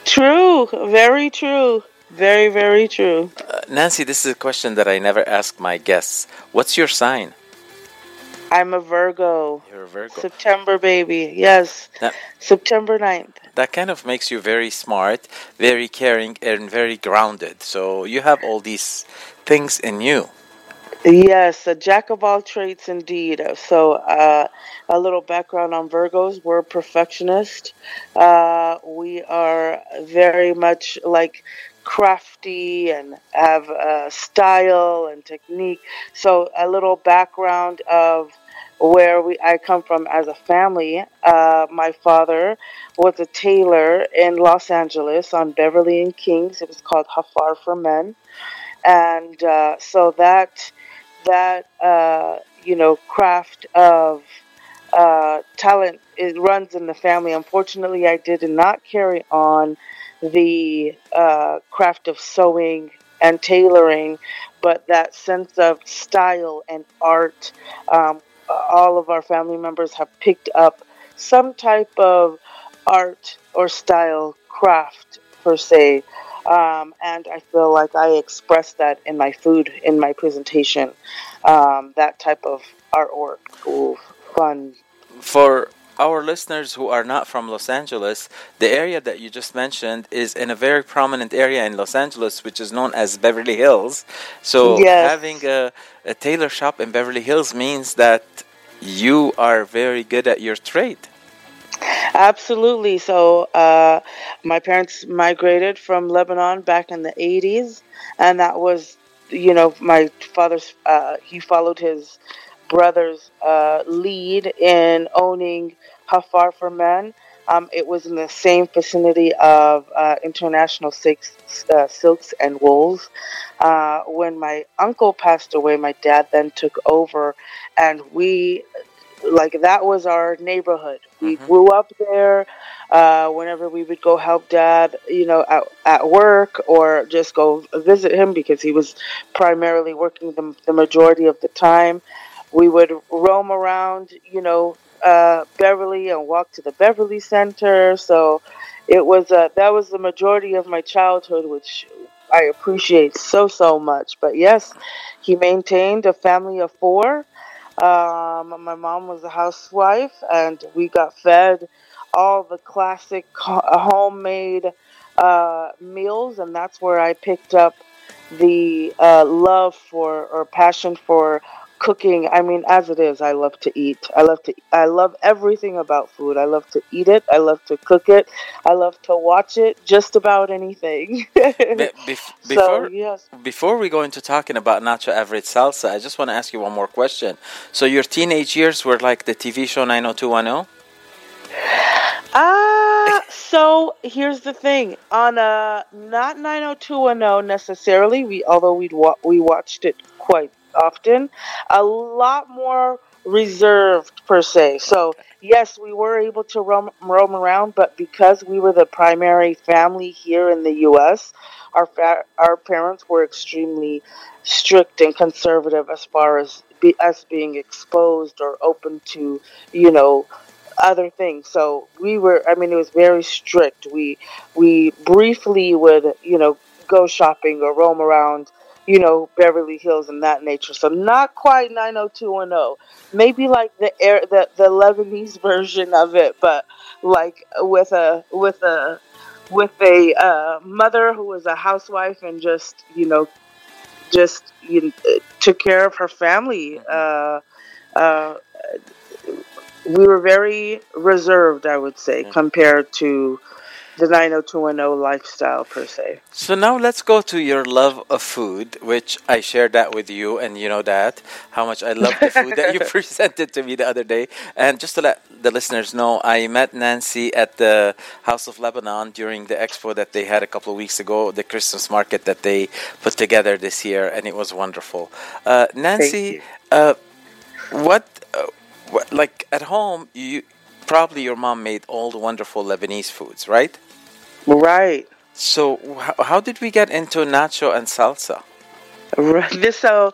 True, very true, very very true. Uh, Nancy, this is a question that I never ask my guests. What's your sign? I'm a Virgo. You're a Virgo. September baby. Yes. Now, September 9th. that kind of makes you very smart, very caring, and very grounded. So you have all these things in you. Yes, a jack of all trades indeed. So, uh, a little background on Virgos. We're perfectionist. Uh, we are very much like crafty and have uh, style and technique. So, a little background of where we I come from as a family. Uh, my father was a tailor in Los Angeles on Beverly and Kings. It was called Hafar for Men, and uh, so that that uh, you know craft of uh, talent it runs in the family. Unfortunately, I did not carry on the uh, craft of sewing and tailoring, but that sense of style and art. Um, all of our family members have picked up some type of art or style craft per se. Um, and I feel like I express that in my food, in my presentation, um, that type of artwork, Ooh, fun. For our listeners who are not from Los Angeles, the area that you just mentioned is in a very prominent area in Los Angeles, which is known as Beverly Hills. So Yes. having a, a tailor shop in Beverly Hills means that you are very good at your trade. Absolutely. So, uh, my parents migrated from Lebanon back in the 80s, and that was, you know, my father's, uh, he followed his brother's uh, lead in owning Hafar for Men. Um, it was in the same vicinity of uh, International Silks, uh, Silks and Wools. Uh, when my uncle passed away, my dad then took over, and we like that was our neighborhood. We grew up there. Uh, whenever we would go help dad, you know, at, at work or just go visit him because he was primarily working the, the majority of the time, we would roam around, you know, uh, Beverly and walk to the Beverly Center. So it was uh, that was the majority of my childhood, which I appreciate so so much. But yes, he maintained a family of four. Um, my mom was a housewife, and we got fed all the classic homemade uh, meals, and that's where I picked up the uh, love for or passion for cooking. I mean, as it is, I love to eat. I love to. I love everything about food. I love to eat it. I love to cook it. I love to watch it. Just about anything. Be- bef- So, before yes. before we go into talking about Nacho Everett salsa, I just want to ask you one more question. So your teenage years were like the TV show 90210? Ah, so here's the thing. On a not 90210 necessarily, we although we wa- we watched it quite often, a lot more reserved per se. So yes, we were able to roam roam around, but because we were the primary family here in the U.S., our fa- our parents were extremely strict and conservative as far as be, us being exposed or open to, you know, other things. So we were I mean it was very strict. We we briefly would, you know, go shopping or roam around, you know, Beverly Hills and that nature. So not quite 90210. Maybe like the air the the Lebanese version of it, but like with a with a with a uh, mother who was a housewife and just, you know, just you know, took care of her family. Uh, uh, we were very reserved, I would say, compared to the 90210 lifestyle per se. So now let's go to your love of food, which I shared that with you, and you know that how much I love the food that you presented to me the other day. And just to let the listeners know, I met Nancy at the House of Lebanon during the expo that they had a couple of weeks ago, the Christmas market that they put together this year, and it was wonderful. Uh, Nancy, uh, what, uh, what, like at home, you probably your mom made all the wonderful Lebanese foods, right? Right. So, how did we get into nacho and salsa? Right. So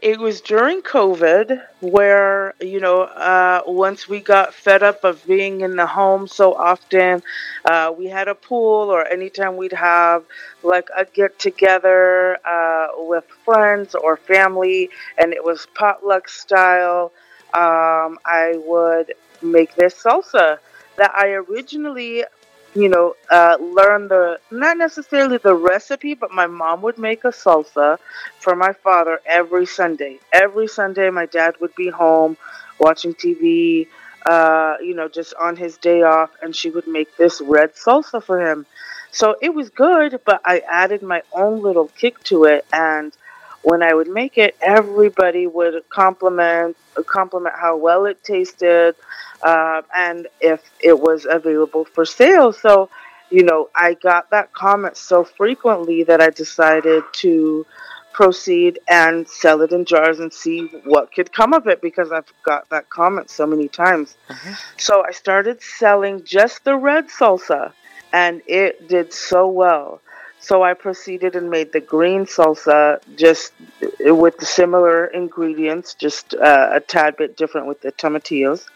it was during COVID where you know uh, once we got fed up of being in the home so often, uh, we had a pool or anytime we'd have like a get together uh, with friends or family, and it was potluck style. Um, I would make this salsa that I originally you know, uh, learn the not necessarily the recipe, but my mom would make a salsa for my father every Sunday. Every Sunday, my dad would be home watching TV, uh, you know, just on his day off, and she would make this red salsa for him. So it was good, but I added my own little kick to it, and when I would make it, everybody would compliment compliment how well it tasted, uh, and if it was available for sale. So, you know, I got that comment so frequently that I decided to proceed and sell it in jars and see what could come of it because I've got that comment so many times. So I started selling just the red salsa, and it did so well. So I proceeded and made the green salsa just with the similar ingredients, just uh, a tad bit different with the tomatillos.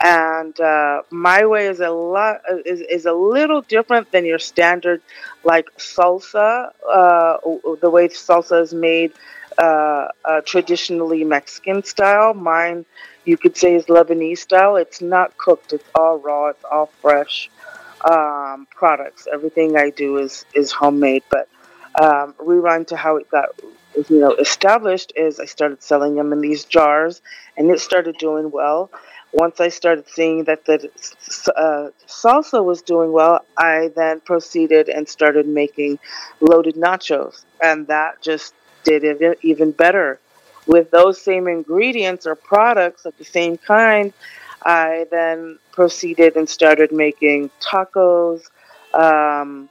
And uh, my way is a lot is, is a little different than your standard like salsa. Uh, the way salsa is made uh, uh, traditionally Mexican style. Mine, you could say, is Lebanese style. It's not cooked. It's all raw. It's all fresh um, products. Everything I do is is homemade. But um, rewind to how it got you know established is I started selling them in these jars, and it started doing well. Once I started seeing that the uh, salsa was doing well, I then proceeded and started making loaded nachos, and that just did it even better. With those same ingredients or products of the same kind, I then proceeded and started making tacos, um,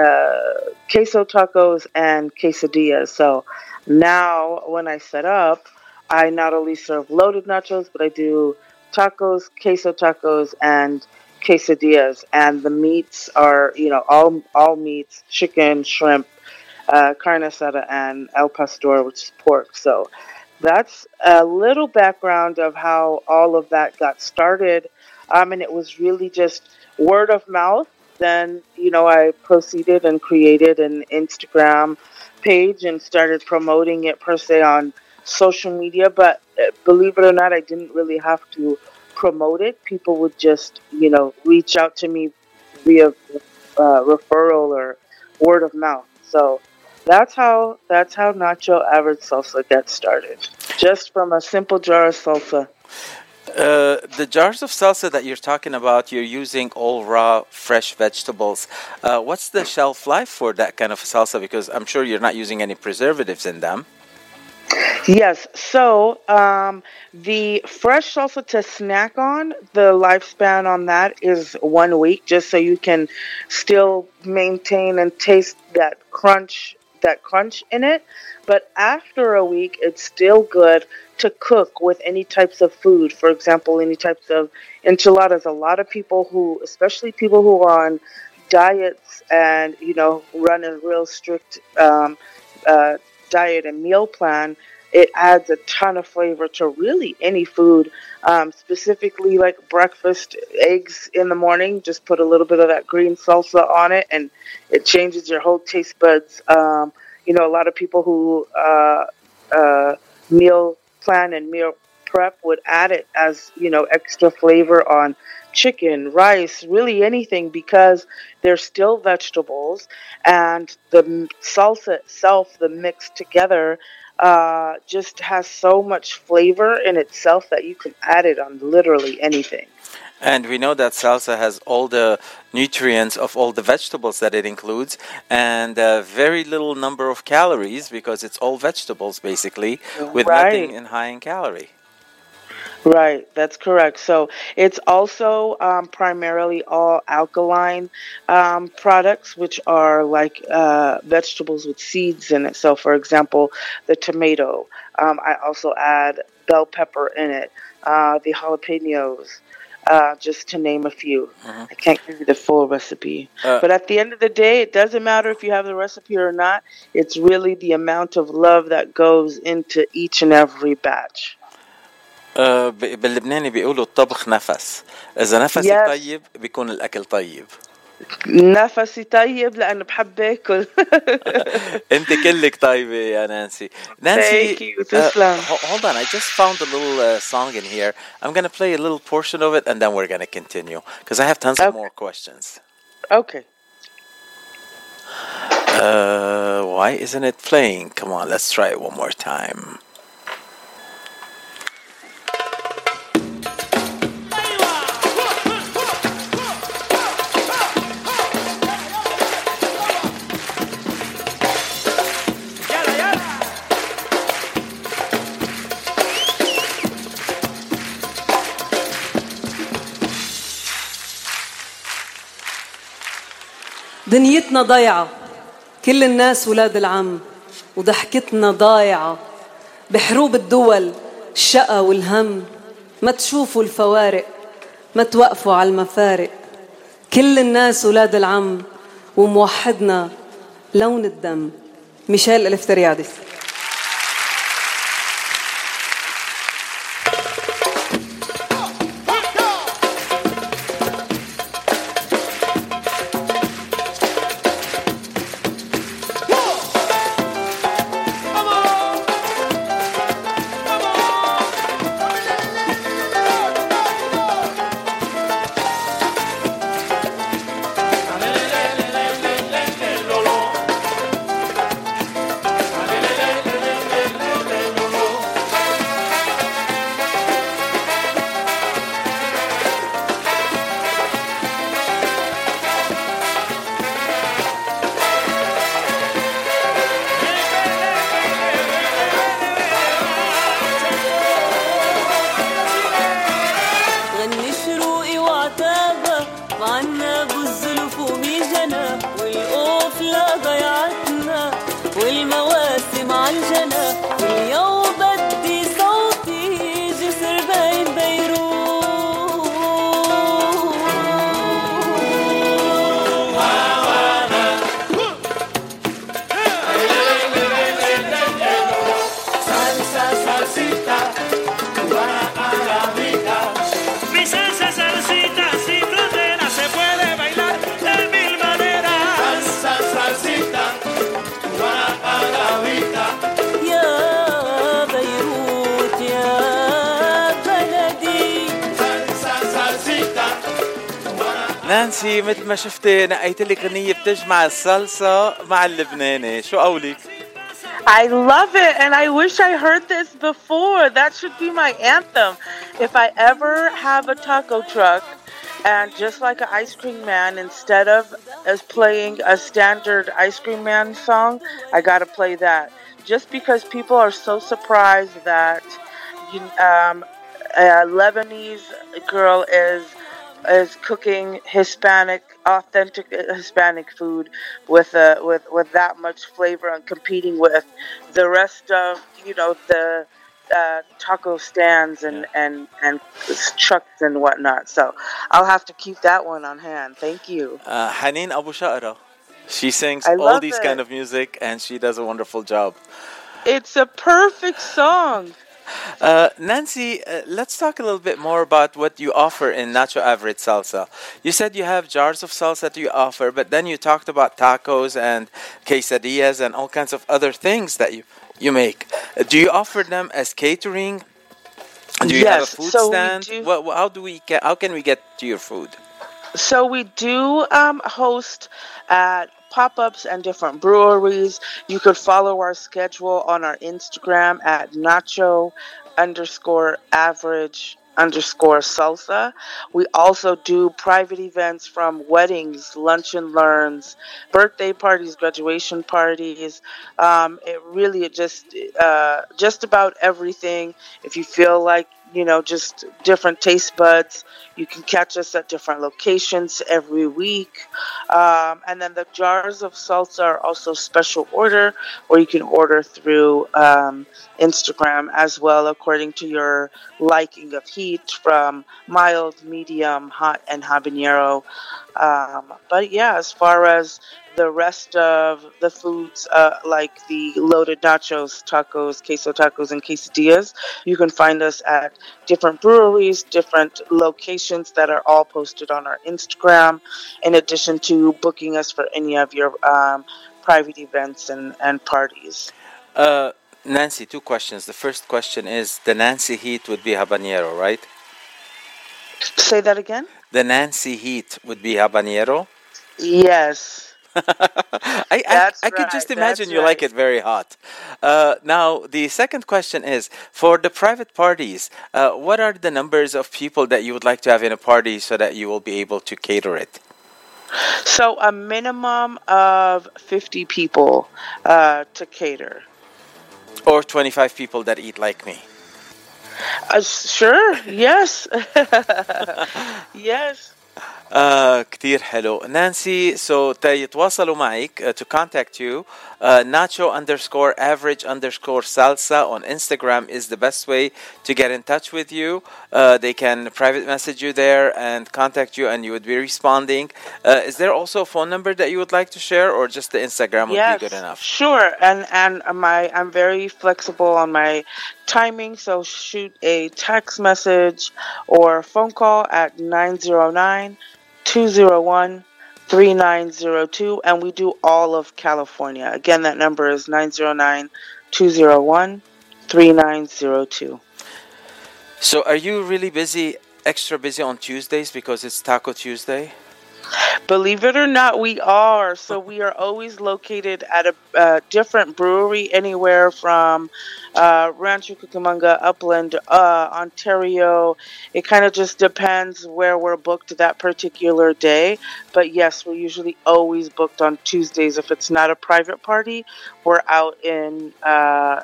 uh, queso tacos, and quesadillas. So now, when I set up, I not only serve loaded nachos, but I do tacos, queso tacos, and quesadillas. And the meats are, you know, all all meats: chicken, shrimp, uh, carne asada, and el pastor, which is pork. So that's a little background of how all of that got started. Um, and it was really just word of mouth. Then, you know, I proceeded and created an Instagram page and started promoting it per se on social media. But uh, believe it or not, I didn't really have to promote it. People would just, you know, reach out to me via uh, referral or word of mouth. So that's how that's how Nacho Average Salsa gets started. Just from a simple jar of salsa. Uh, the jars of salsa that you're talking about, you're using all raw, fresh vegetables. Uh, what's the shelf life for that kind of salsa? Because I'm sure you're not using any preservatives in them. Yes. So um, the fresh salsa to snack on, the lifespan on that is one week, just so you can still maintain and taste that crunch, that crunch in it. But after a week, it's still good to cook with any types of food. For example, any types of enchiladas. A lot of people who, especially people who are on diets and you know run a real strict um, uh, diet and meal plan, it adds a ton of flavor to really any food. Um, specifically, like breakfast eggs in the morning, just put a little bit of that green salsa on it, and it changes your whole taste buds. Um, you know, a lot of people who uh, uh, meal plan and meal prep would add it as you know extra flavor on chicken, rice, really anything because they're still vegetables and the salsa itself, the mix together, uh, just has so much flavor in itself that you can add it on literally anything. And we know that salsa has all the nutrients of all the vegetables that it includes and a very little number of calories because it's all vegetables basically with nothing in high in calorie. Right, that's correct. So it's also um, primarily all alkaline um, products, which are like uh, vegetables with seeds in it. So, for example, the tomato. Um, I also add bell pepper in it, uh, the jalapenos, uh, just to name a few. I can't give you the full recipe. Uh, but at the end of the day, it doesn't matter if you have the recipe or not. It's really the amount of love that goes into each and every batch. آه، ب- باللبناني بيقولوا الطبخ نفس إذا نفسك Yes. طيب بيكون الأكل طيب نفسي طيب لأنه بحب آكل انت كلك طيبة يا نانسي Thank نانسي you. uh, تسلم. ho- hold on I just found a little uh, song in here I'm gonna play a little portion of it and then we're gonna continue because I have tons of more questions Okay. uh, why isn't it playing come on let's try it one more time دنيتنا ضيعة كل الناس ولاد العم وضحكتنا ضايعة. بحروب الدول الشقا والهم. ما تشوفوا الفوارق ما توقفوا على المفارق. كل الناس ولاد العم وموحدنا لون الدم. ميشيل الفتريادس ما شفتي نقيت لك غنية بتجمع الصلصة مع اللبناني شو قولك؟ I love it, and I wish I heard this before. That should be my anthem. If I ever have a taco truck, and just like an ice cream man, instead of as playing a standard ice cream man song, I gotta play that. Just because people are so surprised that you, um, a Lebanese girl is is cooking Hispanic, authentic Hispanic food with uh, with with that much flavor and competing with the rest of you know the uh, taco stands and and and trucks and whatnot. So I'll have to keep that one on hand. Thank you. Uh, Hanin Abu Sha'ra. She sings all these it. kind of music and she does a wonderful job. It's a perfect song. Uh, Nancy, uh, let's talk a little bit more about what you offer in Nacho Average Salsa. You said you have jars of salsa that you offer, but then you talked about tacos and quesadillas and all kinds of other things that you, you make. Uh, Do you offer them as catering? Do you have a food so we stand? do- What, how do we get, how can we get to your food? So we do um, host at pop-ups and different breweries. You could follow our schedule on our Instagram at nacho underscore average underscore salsa. We also do private events from weddings, lunch and learns, birthday parties, graduation parties. Um, it really just uh, just about everything. If you feel like you know just different taste buds, you can catch us at different locations every week. Um, and then the jars of salsa are also special order, or you can order through um, Instagram as well, according to your liking of heat from mild, medium, hot, and habanero. Um, but yeah, as far as the rest of the foods, uh, like the loaded nachos, tacos, queso tacos, and quesadillas, you can find us at different breweries, different locations that are all posted on our Instagram, in addition to booking us for any of your um, private events and, and parties. Uh, Nancy, two questions. The first question is the Nancy heat would be habanero, right? Say that again? The Nancy heat would be habanero. Yes. I, I, I could just imagine you like it very hot. Uh, now, the second question is for the private parties, uh, what are the numbers of people that you would like to have in a party so that you will be able to cater it? So a minimum of 50 people uh, to cater. Or 25 people that eat like me? Uh, sure, yes. yes. آه كتير حلو نانسي سو so, يتواصلوا معك uh, to contact you uh, nacho underscore average underscore salsa on Instagram is the best way to get in touch with you uh, they can private message you there and contact you and you would be responding uh, is there also a phone number that you would like to share or just the Instagram would yes, be good enough Sure, and and my I'm very flexible on my timing. So shoot a text message or phone call at 909 201 3902, and we do all of California. Again, that number is 909 201 3902. so are you really busy extra busy on Tuesdays because it's Taco Tuesday Believe it or not, we are. So we are always located at a uh, different brewery, anywhere from uh, Rancho Cucamonga, Upland, uh, Ontario. It kind of just depends where we're booked that particular day. But yes, we're usually always booked on Tuesdays. If it's not a private party, we're out in uh,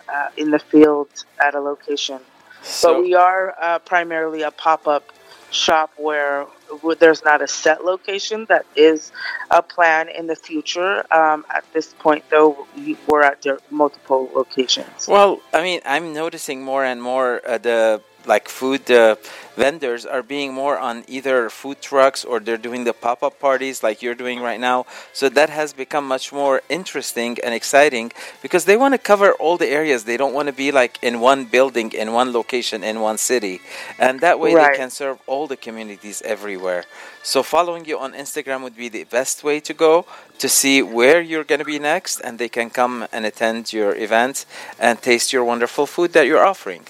uh, in the field at a location. So- but we are uh, primarily a pop up shop where, where there's not a set location. That is a plan in the future. Um, at this point, though, we- we're at multiple locations. Well, I mean, I'm noticing more and more uh, the like food uh, vendors are being more on either food trucks or they're doing the pop-up parties like you're doing right now. So that has become much more interesting and exciting because they want to cover all the areas. They don't want to be like in one building, in one location, in one city, and that way Right. they can serve all the communities everywhere. So following you on Instagram would be the best way to go to see where you're going to be next, and they can come and attend your event and taste your wonderful food that you're offering.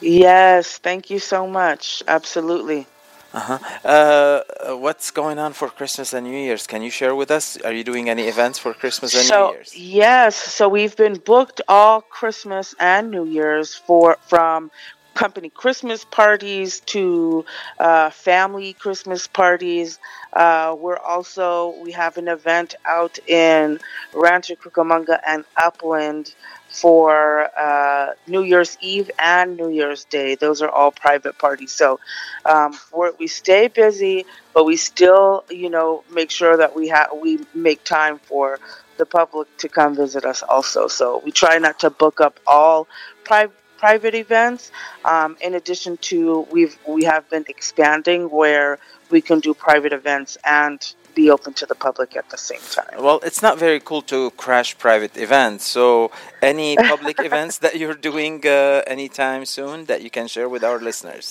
Yes, thank you so much. Absolutely. Uh-huh. Uh, what's going on for Christmas and New Year's? Can you share with us? Are you doing any events for Christmas and New So Year's? yes, so we've been booked all Christmas and New Year's for from company Christmas parties to uh, family Christmas parties. Uh, we're also we have an event out in Rancho Cucamonga and Upland for uh, New Year's Eve and New Year's Day. Those are all private parties. So um, we stay busy, but we still, you know, make sure that we have we make time for the public to come visit us also. So we try not to book up all private private events. Um, in addition to we've we have been expanding where we can do private events and be open to the public at the same time. Well, it's not very cool to crash private events. So, any public events that you're doing uh, anytime soon that you can share with our listeners?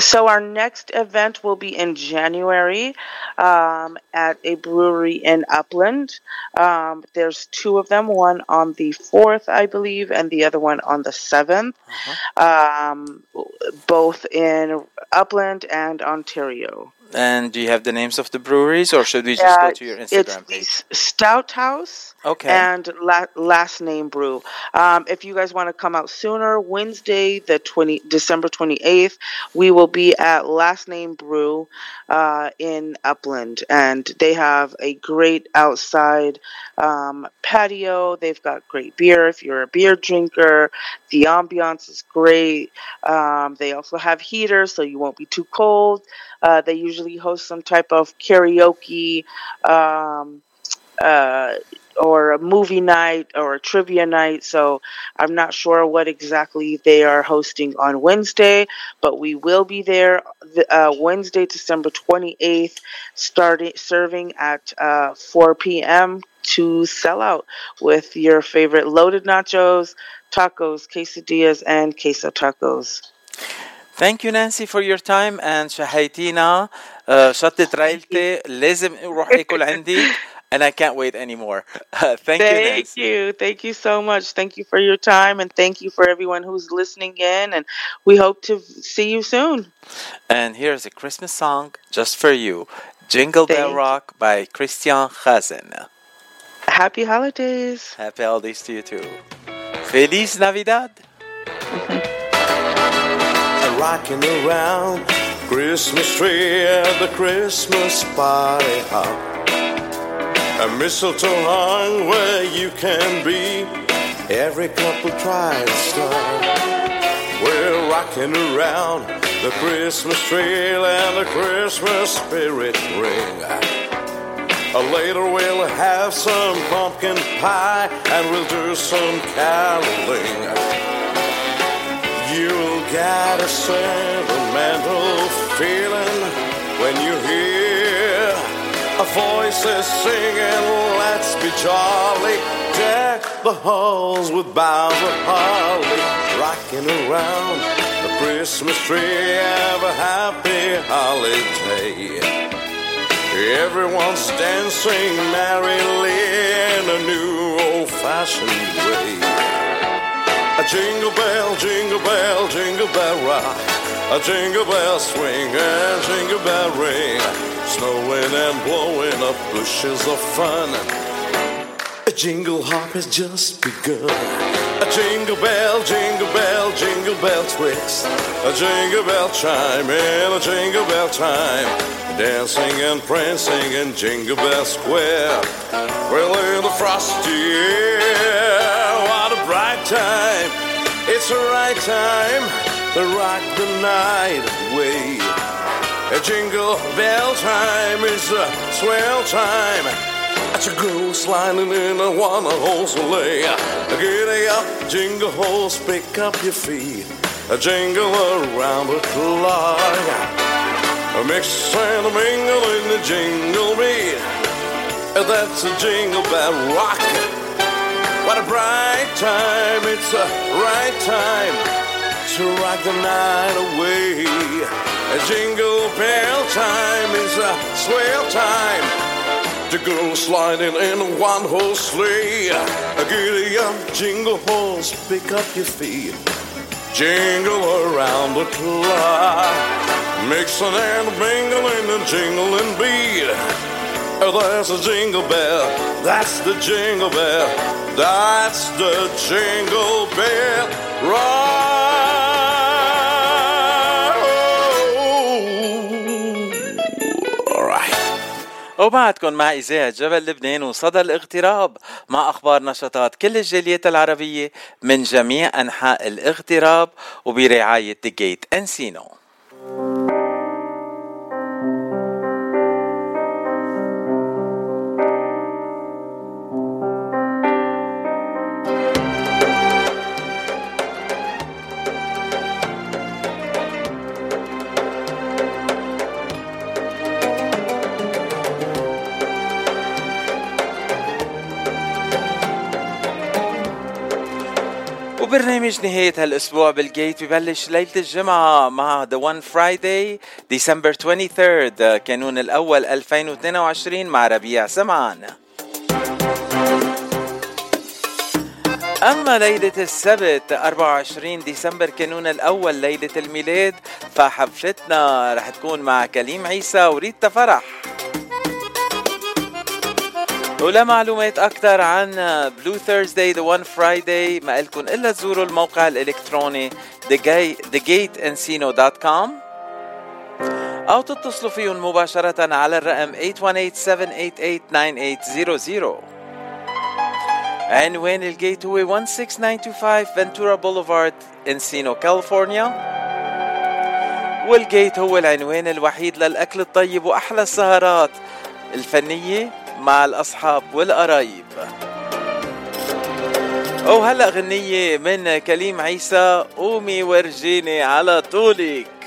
So our next event will be in January um, at a brewery in Upland. Um, there's two of them, one on the fourth, I believe, and the other one on the 7th Um, both in Upland and Ontario. And do you have the names of the breweries, or should we just Uh, go to your Instagram the page? Stout House Okay. and la- Last Name Brew. Um, if you guys want to come out sooner, Wednesday, the 20, December 28th, we will be at Last Name Brew uh, in Upland. And they have a great outside um, patio. They've got great beer if you're a beer drinker. The ambiance is great. Um, they also have heaters so you won't be too cold. Uh, they usually host some type of karaoke um, uh, or a movie night or a trivia night. So I'm not sure what exactly they are hosting on Wednesday, but we will be there the, uh, Wednesday, December 28th, starting serving at uh, 4 p.m. to sell out with your favorite loaded nachos, tacos, quesadillas, and queso tacos. Thank you Nancy for your time and شهيتينا uh, شطة ريلتي لازم اروح اكل عندك and I can't wait anymore. thank, you Nancy. Thank you. Thank you so much. Thank you for your time and thank you for everyone who's listening in and we hope to see you soon. And here's a Christmas song just for you. Jingle Bell Thank Rock by Christian Chazen. Happy holidays. Happy holidays to you too. Feliz Navidad. rocking around Christmas tree at the Christmas party hop. A mistletoe hung where you can be. Every couple tries to. We're rocking around the Christmas tree and the Christmas spirit ring. Later we'll have some pumpkin pie and we'll do some caroling. You'll get a sentimental feeling when you hear a voices singing, let's be jolly. Deck the halls with boughs of holly, rocking around the Christmas tree. Have a happy holiday. Everyone's dancing merrily in a new old-fashioned way. A jingle bell, jingle bell, jingle bell rock. A jingle bell swing and jingle bell ring. Snowing and blowing up bushes of fun. A jingle hop has just begun. A jingle bell, jingle bell, jingle bell twist. A jingle bell chime in a jingle bell time. Dancing and prancing in Jingle Bell Square. Well, in the frosty air, time. It's the right time to rock the night away. A jingle bell time is a swell time. That's a girl sliding in a one horse sleigh. Giddy up, jingle horse, pick up your feet. A jingle around the clock. A mix and a mingle in the jingle beat. That's a jingle bell rock. What a bright time, it's a right time to rock the night away. A jingle bell time is a swell time to go sliding in a one horse sleigh. A giddy up, jingle horse, pick up your feet. Jingle around the clock. Mixing and mingling and jingling beat. That's a jingle bell. That's the jingle bell. That's the jingle bell. Right. وبعدكم مع إذاعة جبل لبنان وصدى الاغتراب مع أخبار نشاطات كل الجاليات العربية من جميع أنحاء الاغتراب وبرعاية جيت أنسينو وبرنامج نهاية هالأسبوع بالجيت ببلش ليلة الجمعة مع The One Friday ديسمبر 23 كانون الأول 2022 مع ربيع سمعان. أما ليلة السبت 24 ديسمبر كانون الأول ليلة الميلاد فحفلتنا رح تكون مع كليم عيسى وريتا فرح. ولمعلومات أكثر عن بلو Thursday the one Friday ما إلكن إلا تزوروا الموقع الإلكتروني thegate.encino.com أو تتصلوا فيهم مباشرة على الرقم 818-788-9800 عنوان الجيت هو 16925 فنتورا بوليفارد انسينو كاليفورنيا والجيت هو العنوان الوحيد للأكل الطيب وأحلى السهرات الفنية. مع الأصحاب والقرايب وهلأ غنية من كليم عيسى قومي ورجيني على طولك.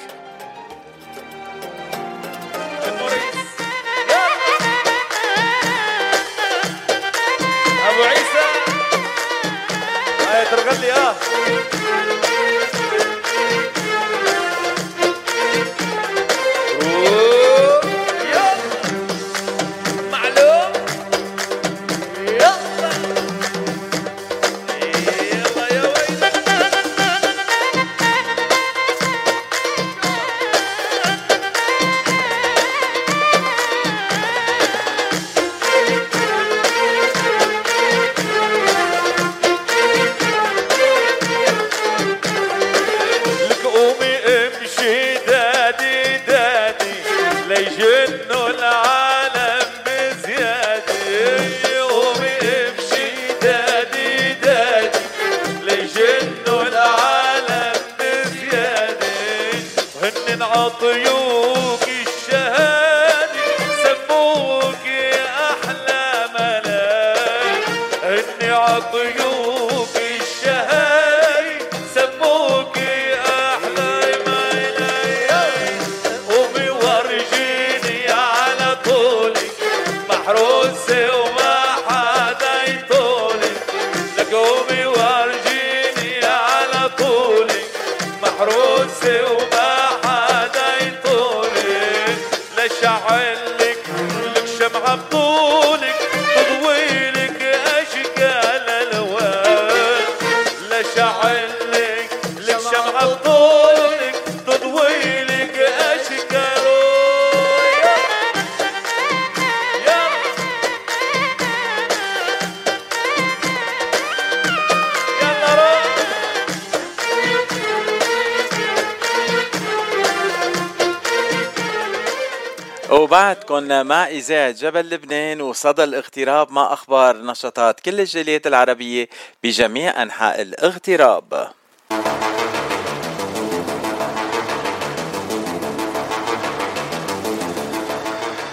إذاعة جبل لبنان وصدى الاغتراب مع أخبار نشاطات كل الجاليات العربية بجميع أنحاء الاغتراب.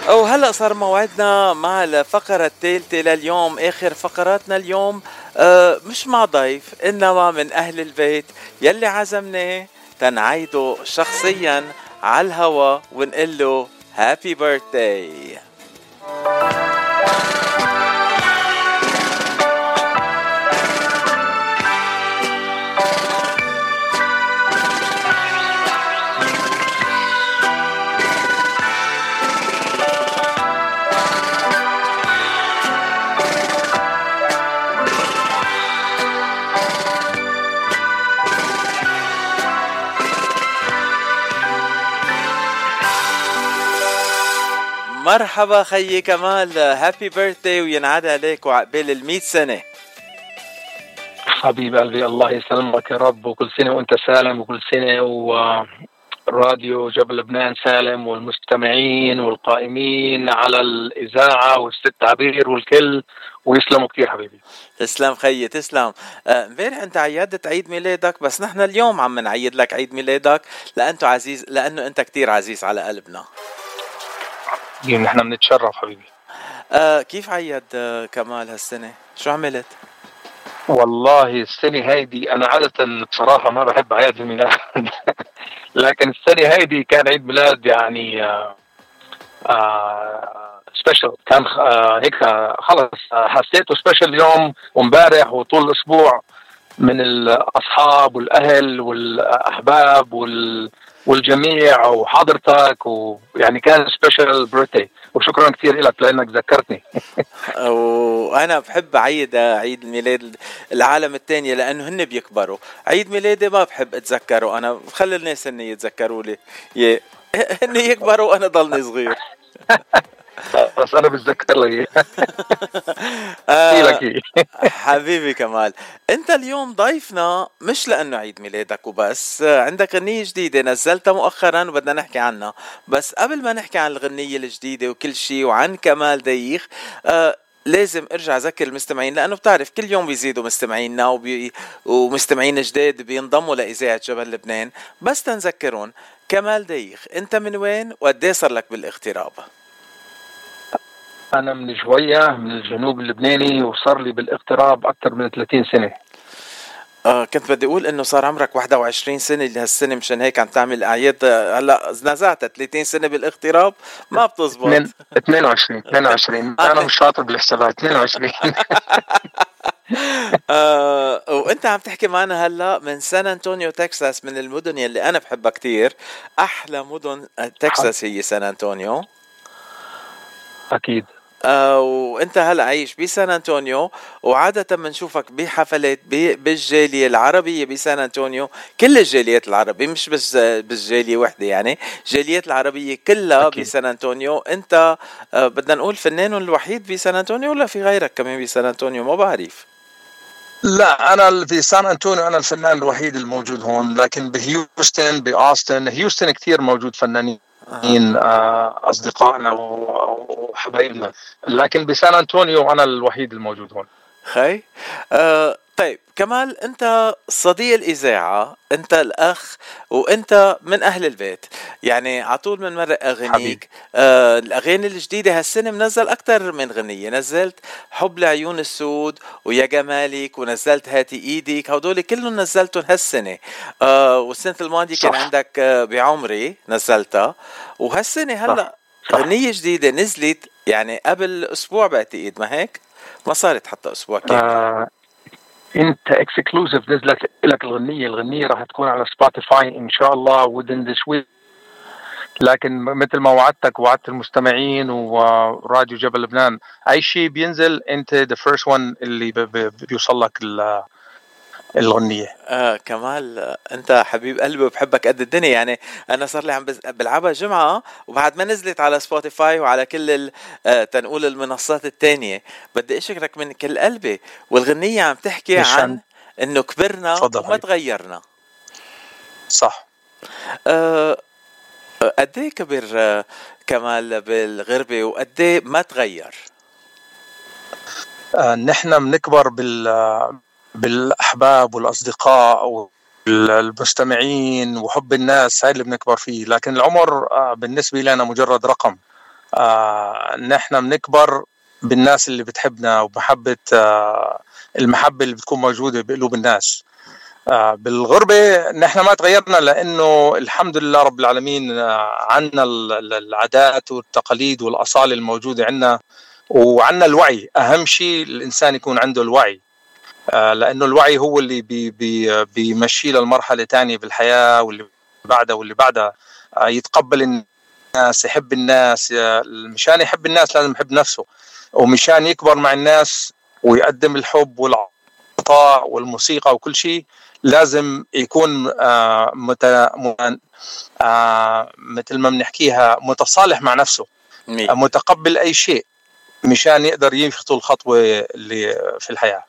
وهلا صار موعدنا مع الفقرة الثالثة لليوم آخر فقراتنا اليوم. آه مش مع ضيف إنما من أهل البيت يلي عزمناه تنعيده شخصيا على الهوا ونقول له هابي بيرثداي مرحبا خيي كمال. هابي بيرثداي وينعاد عليك وعقبال ال 100 سنة. حبيب قلبي الله يسلمك يا رب. وكل سنة وأنت سالم وكل سنة وراديو جبل لبنان سالم والمستمعين والقائمين على الإذاعة والست عبير والكل. ويسلموا كثير حبيبي. تسلم خيي تسلم. آه، امبارح أنت عيدت عيد ميلادك بس نحن اليوم عم نعيد لك عيد ميلادك لأنه عزيز لأنه أنت كتير عزيز على قلبنا. نحن بنتشرف حبيبي. آه كيف عيد آه كمال هالسنة؟ شو عملت؟ والله السنة هيدي أنا عادة بصراحة ما بحب أعياد الميلاد لكن السنة هيدي كان عيد ميلاد يعني آه آه سبيشل كان آه هيك خلص آه حسيته سبيشل اليوم وامبارح وطول الأسبوع من الأصحاب والأهل والأحباب وال والجميع وحضرتك ويعني كان سبيشال بيرثدي وشكرا كثير لك لأنك ذكرتني. وأنا بحب عيد عيد الميلاد العالم الثانية لأنه هن بيكبروا. عيد ميلادي ما بحب أتذكره. أنا بخلي الناس هن يتذكروا لي. هن يكبروا وأنا ضلني صغير. بس أنا بتذكر لك آه حبيبي كمال. أنت اليوم ضيفنا مش لأنه عيد ميلادك وبس عندك غنية جديدة نزلتها مؤخرا وبدنا نحكي عنها. بس قبل ما نحكي عن الغنية الجديدة وكل شيء وعن كمال ديخ آه لازم أرجع أذكر المستمعين لأنه بتعرف كل يوم بيزيدوا مستمعينا وبي... ومستمعين جداد بينضموا لإذاعة جبل لبنان. بس تنذكرهم كمال ديخ أنت من وين وقد صار لك بالاغتراب؟ أنا من جوية من الجنوب اللبناني وصار لي بالاغتراب أكثر من 30 سنة. آه كنت بدي أقول إنه صار عمرك 21 سنة لهالسنه مشان هيك عم تعمل أعياد. هلأ نزعت 30 سنة بالاغتراب ما بتزبط. 22 22 أنا مش شاطر بالحسابات 22 آه وأنت عم تحكي معنا هلأ من سان أنطونيو تكساس من المدن يلي أنا بحبها كتير. أحلى مدن تكساس هي سان أنطونيو. أكيد. آه وانت هلا عايش بسان أنطونيو وعادة بنشوفك بحفلات بالجالية العربية بسان أنطونيو. كل الجاليات العربية مش بس بالجالية وحدة يعني الجاليات العربية كلها أكيد. بسان أنطونيو. انت آه بدنا نقول فنان الوحيد بسان أنطونيو ولا في غيرك كمان بسان أنطونيو؟ ما بعرف. لا أنا في سان أنطونيو أنا الفنان الوحيد الموجود هون لكن بهيوستن بأوستن هيوستن كثير موجود فنانين. آه. أصدقائنا وحبايبنا لكن بسان أنطونيو أنا الوحيد الموجود هون خي آه طيب كمال أنت صديق الإذاعة أنت الأخ وأنت من أهل البيت. يعني على طول بنمرق اغانيك آه الأغاني الجديدة هالسنة منزل أكثر من غنية. نزلت حب لعيون السود ويا جمالك ونزلت هاتي إيدك هدول كلهم نزلتهم هالسنة. آه والسنة الماضية كان عندك آه بعمري نزلتها. وهالسنة هلأ غنية جديدة نزلت يعني قبل أسبوع بعتقد ما هيك؟ ما صارت حتى أسبوع كامل آه انت exclusive نزلت لك الغنية الغنية راح تكون على سبوتيفاي إن شاء الله within this week. لكن مثل ما وعدتك وعدت المستمعين وراديو جبل لبنان أي شيء بينزل أنت the first one اللي بيوصل لك الغنية. آه كمال آه أنت حبيب قلبي وبحبك قد الدنيا. يعني أنا صار لي عم بلعبها جمعة وبعد ما نزلت على سبوتيفاي وعلى كل آه تنقول المنصات التانية. بدي أشكرك من كل قلبي. والغنية عم تحكي عن إنه كبرنا وما تغيرنا. صح. آه قد إيه كبر آه كمال بالغربة؟ وقد إيه ما تغير؟ آه نحن بنكبر بال بالأحباب والأصدقاء والمستمعين وحب الناس هاي اللي بنكبر فيه. لكن العمر بالنسبة لنا مجرد رقم. نحن بنكبر بالناس اللي بتحبنا ومحبه المحبة اللي بتكون موجودة بقلوب الناس. بالغربة نحن ما تغيرنا لأنه الحمد لله رب العالمين عنا العادات والتقاليد والأصالة الموجودة عنا وعنا الوعي. أهم شيء الإنسان يكون عنده الوعي. لأنه الوعي هو اللي بي بي بيمشي للمرحلة ثانية بالحياة واللي بعدها واللي بعدها. يتقبل الناس يحب الناس مشان يحب الناس لازم يحب نفسه. ومشان يكبر مع الناس ويقدم الحب والعطاء والموسيقى وكل شيء لازم يكون مت... مثل ما بنحكيها متصالح مع نفسه. متقبل أي شيء مشان يقدر يخطو الخطوة اللي في الحياة.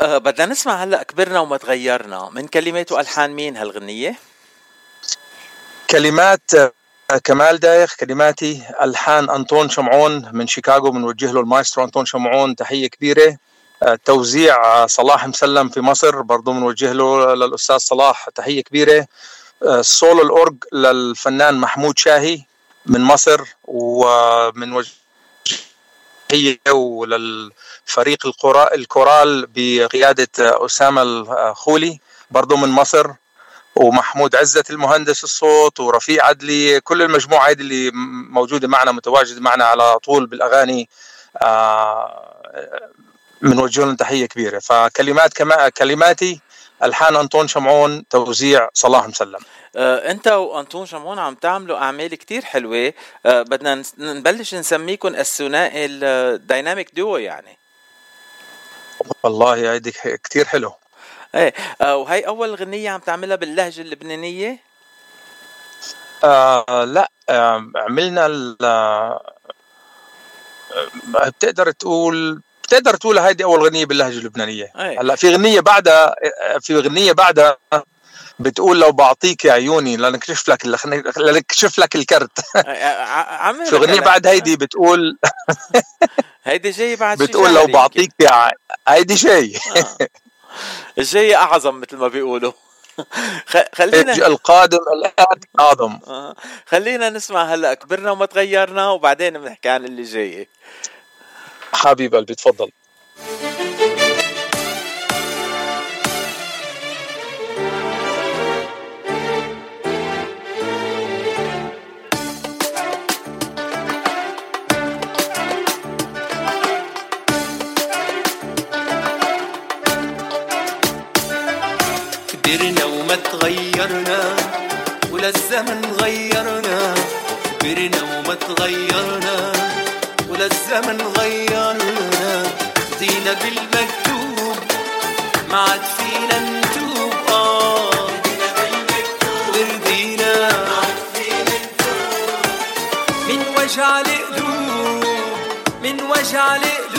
آه بدنا نسمع هلا كبرنا وما تغيرنا. من كلمات وألحان مين هالغنية؟ كلمات آه، كمال دايخ كلماتي ألحان أنطون شمعون من شيكاغو بنوجه له المايسترو أنطون شمعون تحية كبيرة. آه، توزيع صلاح مسلم في مصر برضه بنوجه له للأستاذ صلاح تحية كبيرة. سولو الأورج للفنان محمود شاهي من مصر ومن هي وللفريق القرا- الكورال بقيادة أسامة الخولي برضو من مصر ومحمود عزت المهندس الصوت ورفيع عدلي كل المجموعة هذه اللي موجودة معنا متواجدة معنا على طول بالأغاني آه، بنوجه لهم تحية كبيرة. فكلمات كما كلماتي ألحان أنطون شمعون توزيع صلاح مسلم. آه، انت وانطون شمعون عم تعملوا اعمال كتير حلوة. آه، بدنا نبلش نسميكم الثنائي ال dynamic duo يعني. والله هيدي كتير حلو. إيه آه، وهي أول غنية عم تعملها باللهجة اللبنانية؟ آه لا آه عملنا ال آه، بتقدر تقول بتقدر تقول هيدي أول غنية باللهجة اللبنانية. أي. هلأ في غنية بعدها في غنية بعدها بتقول لو بعطيك يا عيوني لنكشف لك لنكشف لك الكرت في غنيه بعد هيدي بتقول هيدي جاي بعد بتقول لو يمكن. بعطيك يا ع- هيدي شيء الجاي أعظم مثل ما بيقولوا. خلينا القادم الآن أعظم. آه، خلينا نسمع هلأ كبرنا وما تغيرنا وبعدين بنحكي عن اللي جاي. حبيب قلبي تفضل. تغيرنا ولا الزمن غيرنا. دينا بالمكتوب ما عاد فينا نتوب. آه وردينا من وجع القلوب من وجع القلوب.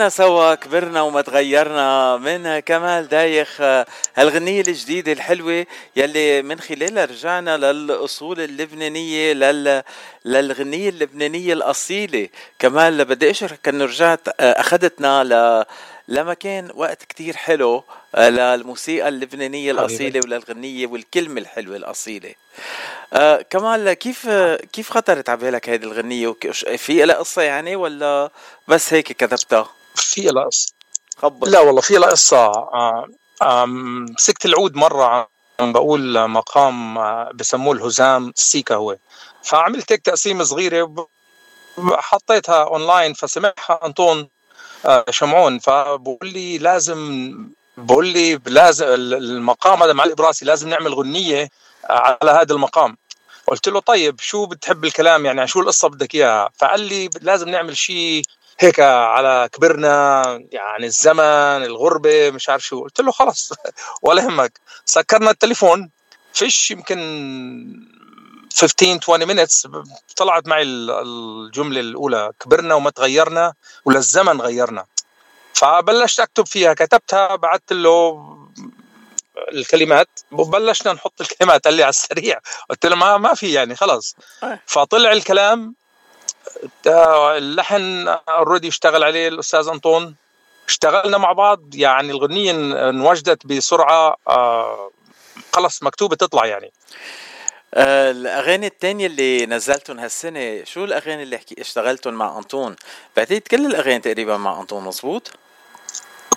سمعنا سوا كبرنا وما تغيرنا من كمال دايخ هالغنية الجديدة الحلوة يلي من خلالها رجعنا للأصول اللبنانية لل... للغنية اللبنانية الأصيلة كمال بدي أشرك أنه رجعت آه، أخذتنا ل... لمكان وقت كتير حلو آه، للموسيقى اللبنانية. الأصيلة وللغنية والكلمة الحلوة الأصيلة آه كمال كيف كيف خطرت على بالك هيدي الغنية في لها قصة يعني ولا بس هيك كتبتها؟ في لها خبر. لا والله في لها قصة آه، مسكت العود مرة عم بقول مقام آه، بسموه الهزام السيكا هو. فعملت هيك تقسيمة صغيرة ب- حطيتها اونلاين فسمعها أنطون آه، شمعون. فبقول لي لازم بقول لي لازم المقام هذا معلق براسي لازم نعمل غنية على هذا المقام. قلت له طيب شو بتحب الكلام يعني؟ شو القصة بدك إياها؟ فقال لي لازم نعمل شيء هيك على كبرنا يعني الزمن الغربة مش عارف شو. قلت له خلص ولا يهمك. سكرنا التليفون فيش يمكن 15 20 minutes طلعت معي ال- الجملة الأولى. كبرنا وما تغيرنا وللزمن غيرنا. فبلشت أكتب فيها. كتبتها بعثت له الكلمات. وبلشنا نحط الكلمات. قال لي على السريع. قلت له ما ما في يعني خلاص فطلع الكلام اللحن اوريدي اشتغل عليه الأستاذ أنطون اشتغلنا مع بعض يعني الغنية إن- انوجدت بسرعة آه، خلص مكتوبة تطلع يعني آه الأغاني التانية اللي نزلتهم هالسنة شو الأغاني اللي حكي اشتغلتهم مع أنطون؟ بعتقد كل الأغاني تقريبا مع أنطون مزبوط؟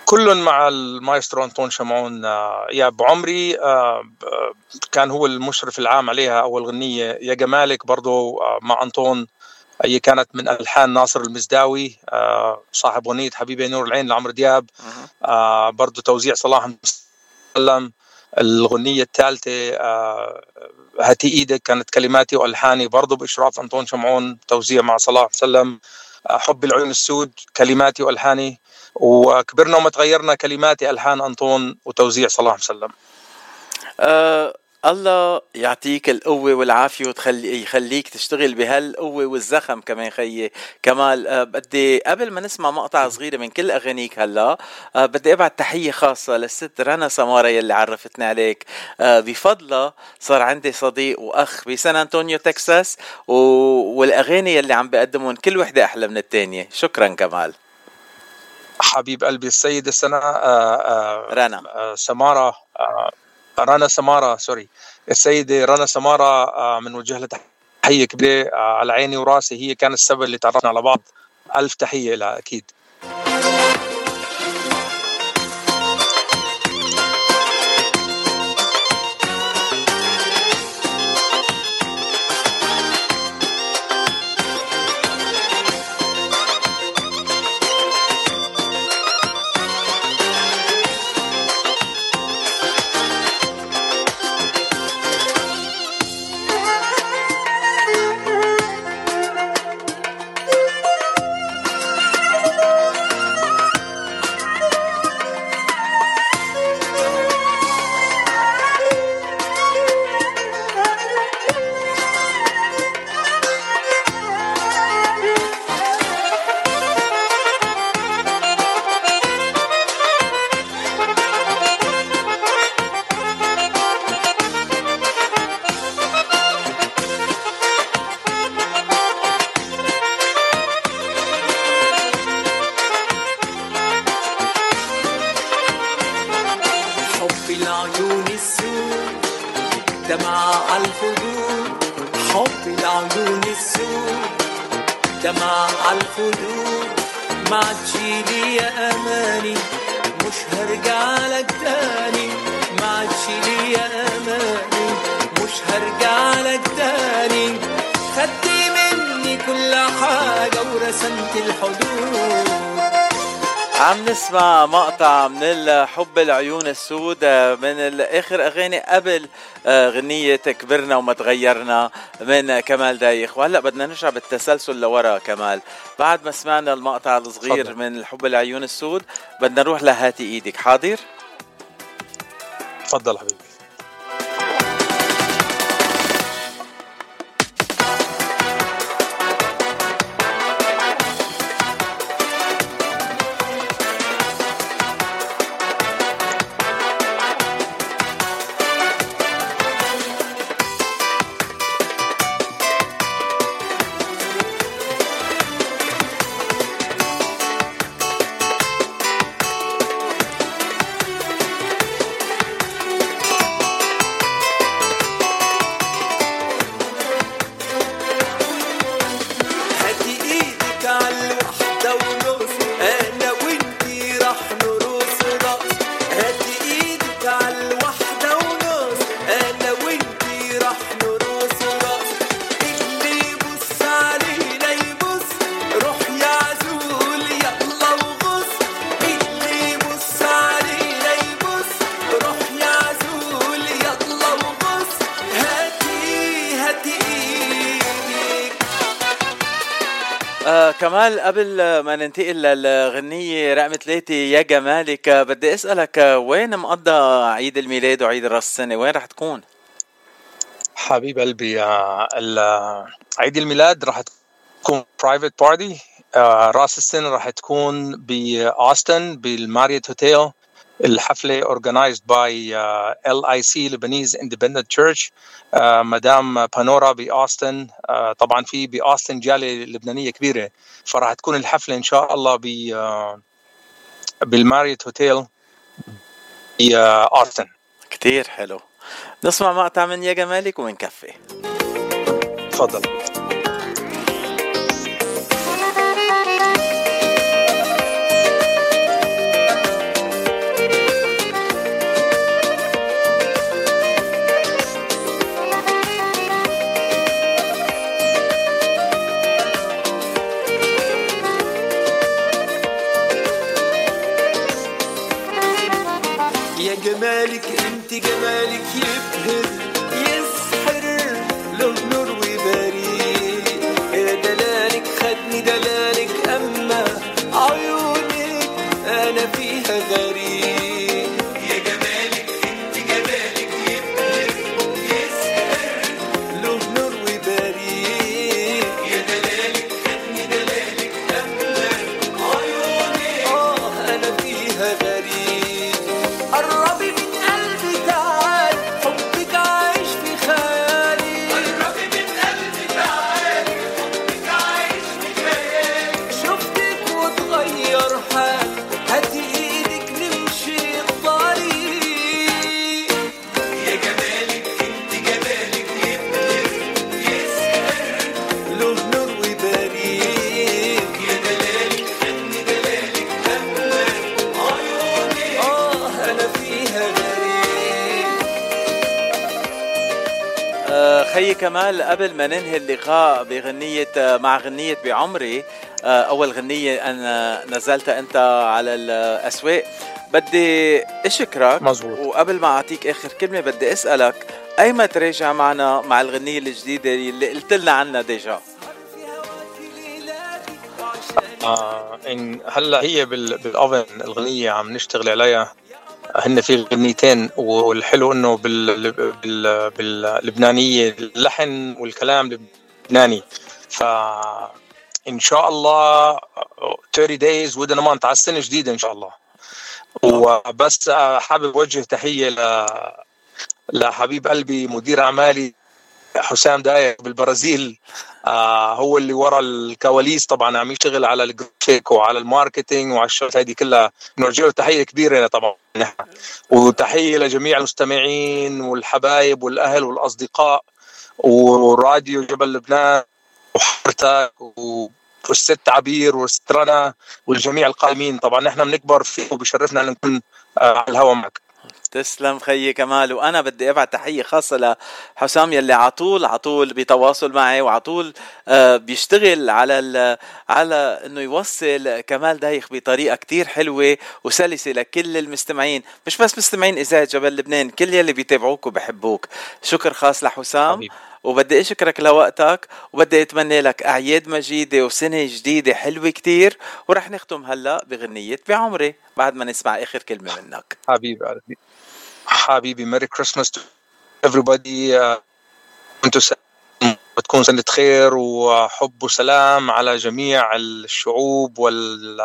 كل مع المايسترو أنطون شمعون آه، يا بعمري آه، آه، كان هو المشرف العام عليها أول غنيه يا جمالك برضه آه، مع أنطون هي كانت من ألحان ناصر المزداوي آه، صاحب غنيه حبيبي نور العين لعمرو دياب. آه، برضه توزيع صلاح مسلم الغنية الثالثة آه، هاتي إيدك كانت كلماتي وألحاني. برضه بإشراف أنطون شمعون توزيع مع صلاح مسلم حب العيون السود كلماتي وألحاني. وكبرنا وما تغيرنا كلماتي ألحان أنطون وتوزيع صلاح مسلم آه الله يعطيك القوة والعافية وتخلي يخليك تشتغل بهالقوة والزخم كمان خيي. كمال آه بدي قبل ما نسمع مقطع صغيرة من كل أغانيك هلا آه بدي أبعت تحية خاصة للست رنا سمارة يلي عرفتني عليك. آه بفضلها صار عندي صديق وأخ بسان أنطونيو تكساس و... والأغاني يلي عم بقدمهم كل وحدة أحلى من التانية. شكرا كمال. حبيب قلبي السيدة سنة رنا. سمارة رنا سمارة سوري. السيدة رنا سمارة آه، بنوجه لها تحية كبيرة آه، على عيني وراسي هي كانت السبب اللي تعرفنا على بعض. ألف تحية لها أكيد. العيون السود من اخر أغاني قبل آه، غنية كبرنا وما تغيرنا من كمال دايخ. وهلأ بدنا نرجع بالتسلسل لورا كمال. بعد ما سمعنا المقطع الصغير تفضل. من الحب العيون السود بدنا نروح لهاتي إيدك. حاضر؟ تفضل حبيبي. كمال قبل ما ننتقل للغنية رقم ثلاثة يا جمالك آه، بدي أسألك آه، وين مقضى عيد الميلاد وعيد راس السنة وين رح تكون؟ حبيب قلبي آه، عيد الميلاد راح تكون private party راس السنة راح تكون بأوستن بالماريوت هوتيل الحفلة organized by ال اي سي Lebanese independent church مدام بانورا باوستن آه، طبعا في باوستن جاليه لبنانية كبيرة. فراح تكون الحفلة إن شاء الله ب آه، بالماريوت هوتيل باوستن كتير حلو. نسمع مقطع من يا جمالك ونكفي تفضل. جمالك انت جمالك يبهر كمال قبل ما ننهي اللقاء بغنية مع غنية بعمري آه، أول غنية أنا نزلتها أنت على الأسواق. بدي أشكرك مزبوط. وقبل ما أعطيك آخر كلمة بدي أسألك أيما تراجع معنا مع الغنية الجديدة اللي قلت لنا عنها ديجا؟ آه إن هلأ هي بال- بالأوفن الغنية عم نشتغل عليها. هن في غنيتين والحلو إنه بال بال باللبنانيه اللحن والكلام لبناني. ف إن شاء الله 30 days within a month على السنة الجديدة إن شاء الله. وبس حابب أوجه تحية ل لحبيب قلبي مدير أعمالي حسام دايق بالبرازيل. آه هو اللي ورا الكواليس. طبعا عم يشتغل على الجرافيك وعلى ال marketing وعلى الشغلات هذه كلها. نرجع له تحية كبيرة طبعا نحن. وتحية لجميع المستمعين والحبايب والأهل والأصدقاء وراديو جبل لبنان وحضرتك و- والست عبير والست رنا والجميع القائمين. طبعا نحن بنكبر فيه وبشرفنا ان نكون آه، على الهواء معك. تسلم خيي كمال. وأنا بدي أبعت تحية خاصة لحسام يلي على طول على طول بتواصل معي وعلى طول آه، بيشتغل على على إنه يوصل كمال دايخ بطريقة كتير حلوة وسلسة لكل المستمعين. مش بس مستمعين إذاعة جبل لبنان كل يلي بيتابعوك وبحبوك. شكر خاص لحسام. وبدي أشكرك لوقتك وبدي أتمنى لك أعياد مجيدة وسنة جديدة حلوة كتير. ورح نختم هلأ بغنية بعمري بعد ما نسمع آخر كلمة منك. حبيبي قلبي حبيبي ميري كريسماس everybody. uh, أنتم بتكون سنة خير وحب وسلام على جميع الشعوب وال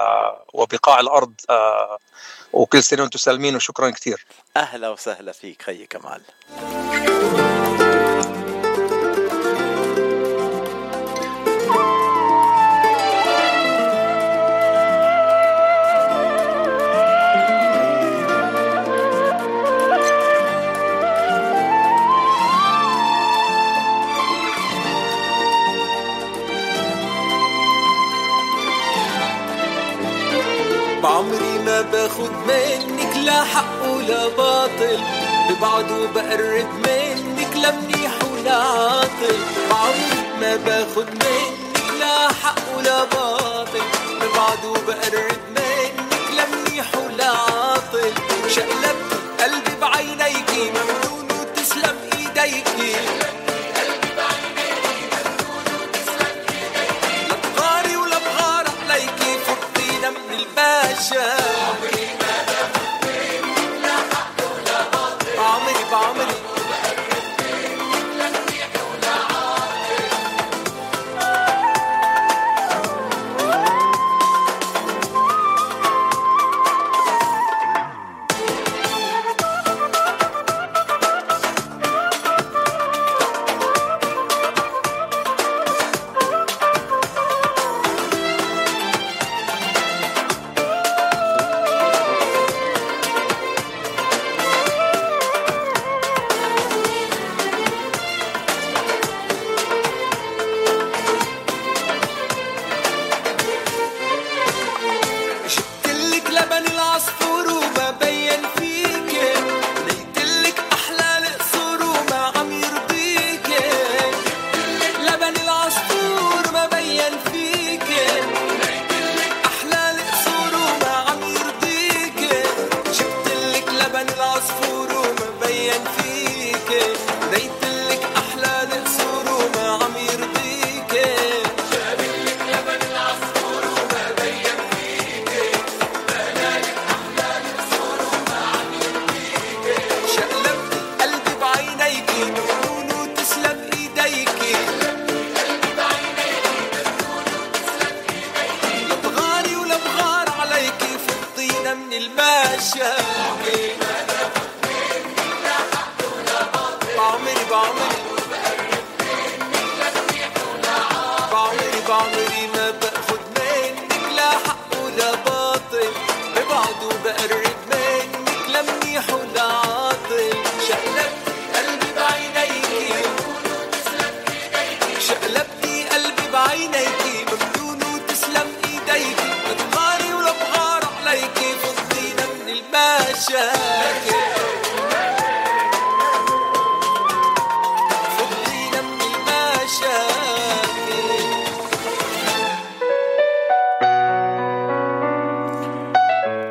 وبقاع الأرض. آه، وكل سنة وأنتم سالمين وشكرا كثير. أهلا وسهلا فيك خيي كمال. باخد منك لا حق ولا باطل. ببعد وبقرب منك لا منيح ولا عاطل. بعمري ما باخد منك لا حق ولا باطل. ببعد وبقرب منك لا منيح ولا عاطل. شقلبت قلبي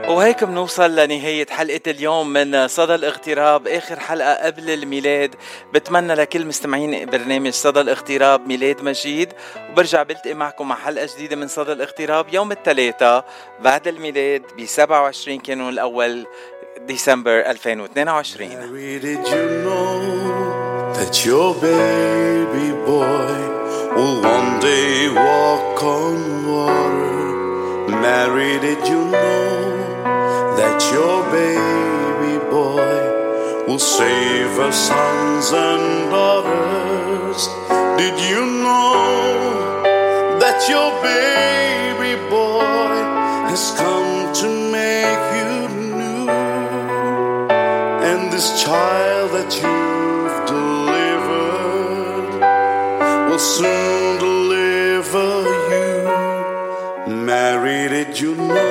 وهيك بنوصل لنهاية حلقة اليوم من صدى الاغتراب آخر حلقة قبل الميلاد. بتمنى لكل مستمعين برنامج صدى الاغتراب ميلاد مجيد. وبرجع بلتقي معكم مع حلقة جديدة من صدى الاغتراب يوم الثلاثاء بعد الميلاد ب 27 كانون الأول ديسمبر 2022 Did you know that your baby boy will one day walk on water? Mary, did you know that your baby boy will save our sons and daughters? Did you know that your baby boy has come to make you new? And this child that you've delivered will soon deliver you. Mary, did you know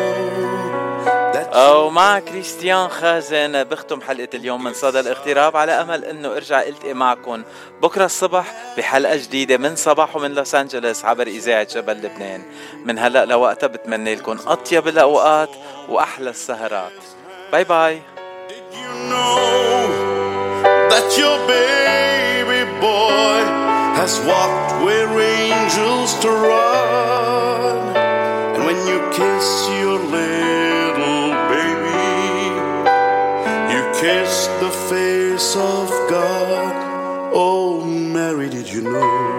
ومع كريستيان خازن بختم حلقة اليوم من صدى الاغتراب على أمل أنه أرجع ألتقي معكم بكرة الصبح بحلقة جديدة من صباح ومن لوس أنجلوس عبر إذاعة جبل لبنان. من هلأ لوقتها بتمنى لكم أطيب الأوقات وأحلى السهرات. باي باي that your baby boy has walked where angels to run. And when you kiss your little of God. Oh, Mary, did you know?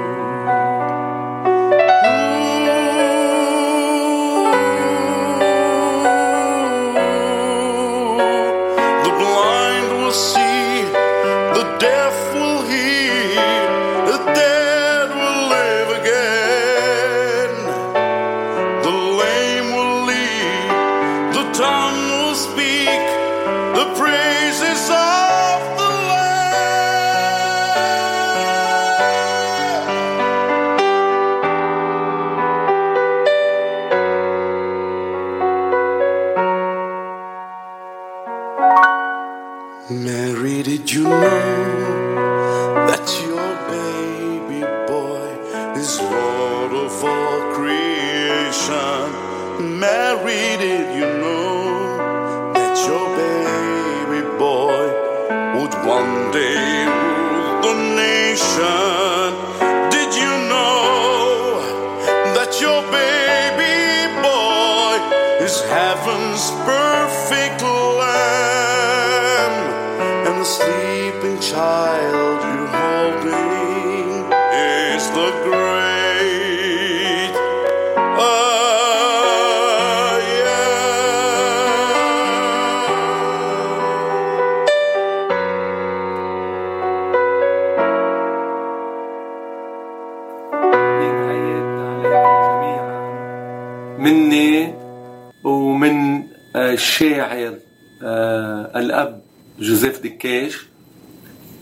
الشاعر آه، الأب جوزيف دكاش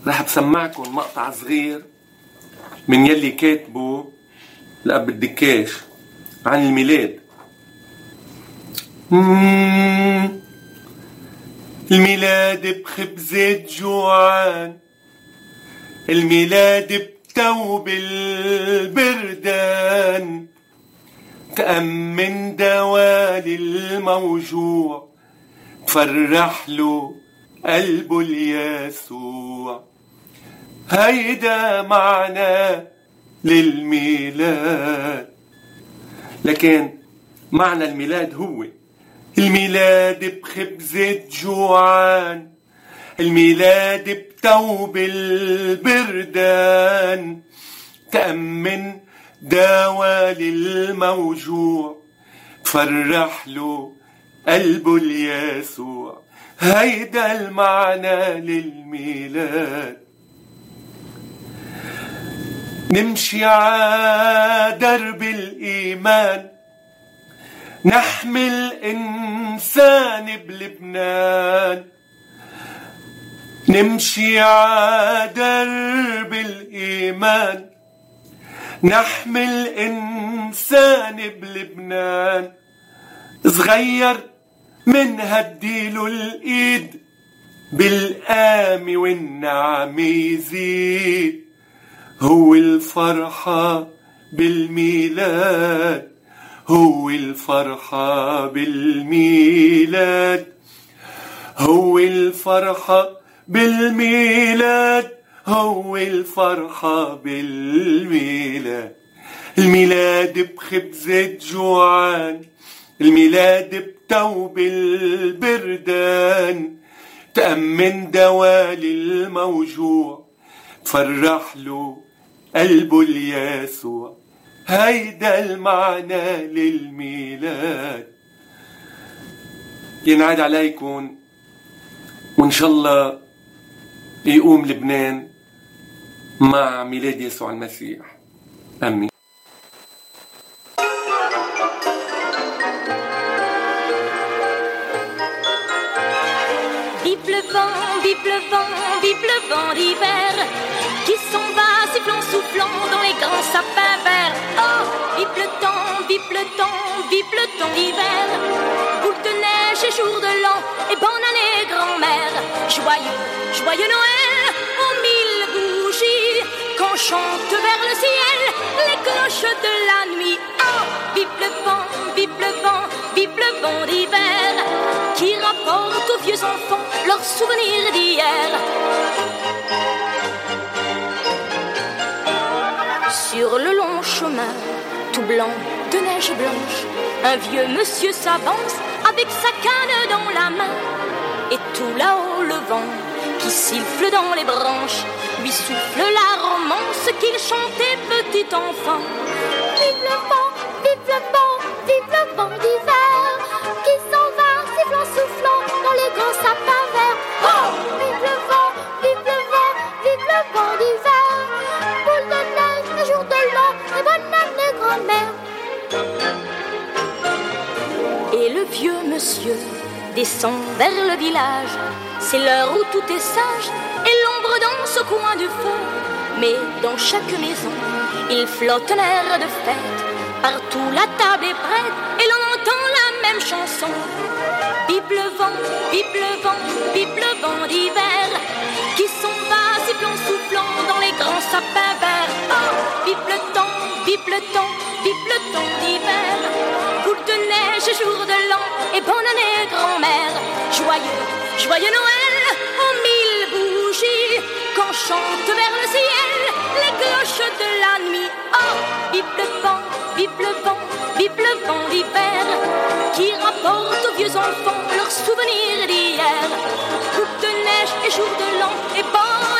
رح بسمعكم مقطع صغير من يلي كاتبه الأب الدكاش عن الميلاد. الميلاد بخبزة جوعان الميلاد بتوب البردان. تأمن دوالي الموجوع تفرح له قلبه اليسوع. هيدا معنى للميلاد. لكن معنى الميلاد هو الميلاد بخبزة جوعان الميلاد بتوب البردان. تأمن دوالي الموجوع تفرح له قلبه اليسوع هيدا المعنى للميلاد. نمشي ع درب الإيمان نحمل إنسان بلبنان. نمشي ع درب الإيمان نحمل إنسان بلبنان. صغير من هديله الإيد بالقام والنعم يزيد. هو الفرحة بالميلاد هو الفرحة بالميلاد. هو الفرحة بالميلاد هو الفرحة بالميلاد. الميلاد بخبزة جوعان الميلاد بتوب البردان تأمن دوال الموجوع. تفرح له قلبه اليسوع هيدا المعنى للميلاد. ينعاد عليكم وإن شاء الله يقوم لبنان مع ميلاد يسوع المسيح. آمين. Vive le vent d'hiver qui s'en va sifflant, soufflant dans les grands sapins verts. Oh, vive le temps, vive le temps, vive le temps d'hiver. Boule de neige et jour de l'an et bonne année grand-mère. Joyeux, joyeux Noël aux mille bougies qu'on chante vers le ciel les cloches de la nuit. Oh, vive le vent, vive le vent, vive le vent d'hiver qui rapporte aux vieux enfants leurs souvenirs d'hier. Sur le long chemin, tout blanc de neige blanche, un vieux monsieur s'avance avec sa canne dans la main. Et tout là-haut, le vent qui siffle dans les branches lui souffle la romance qu'il chantait petit enfant. Vive le vent, vive le vent, vive le vent d'hiver qui s'en va soufflant dans les grands sapins verts. Oh, vive le vent, vive le vent, vive le vent d'hiver. Boule de neige, les jours de l'an et bonne année grand-mère. Et le vieux monsieur descend vers le village. C'est l'heure où tout est sage et l'ombre danse au coin du feu. Mais dans chaque maison, il flotte un air de fête. Partout la table est prête et l'on entend la même chanson. Vive le vent, vive le vent, vive le vent d'hiver qui s'en va sifflant, soufflant dans les grands sapins verts. Oh, le temps, vive le temps, vive le temps d'hiver. Boule de neige, jour de l'an et bonne année grand-mère. Joyeux, joyeux Noël bougies qu'on chante vers le ciel les cloches de la nuit. Oh, vive le vent, vive le vent, vive le vent d'hiver qui rapporte aux vieux enfants leurs souvenirs d'hier. Coupe de neige et jour de l'an et bonne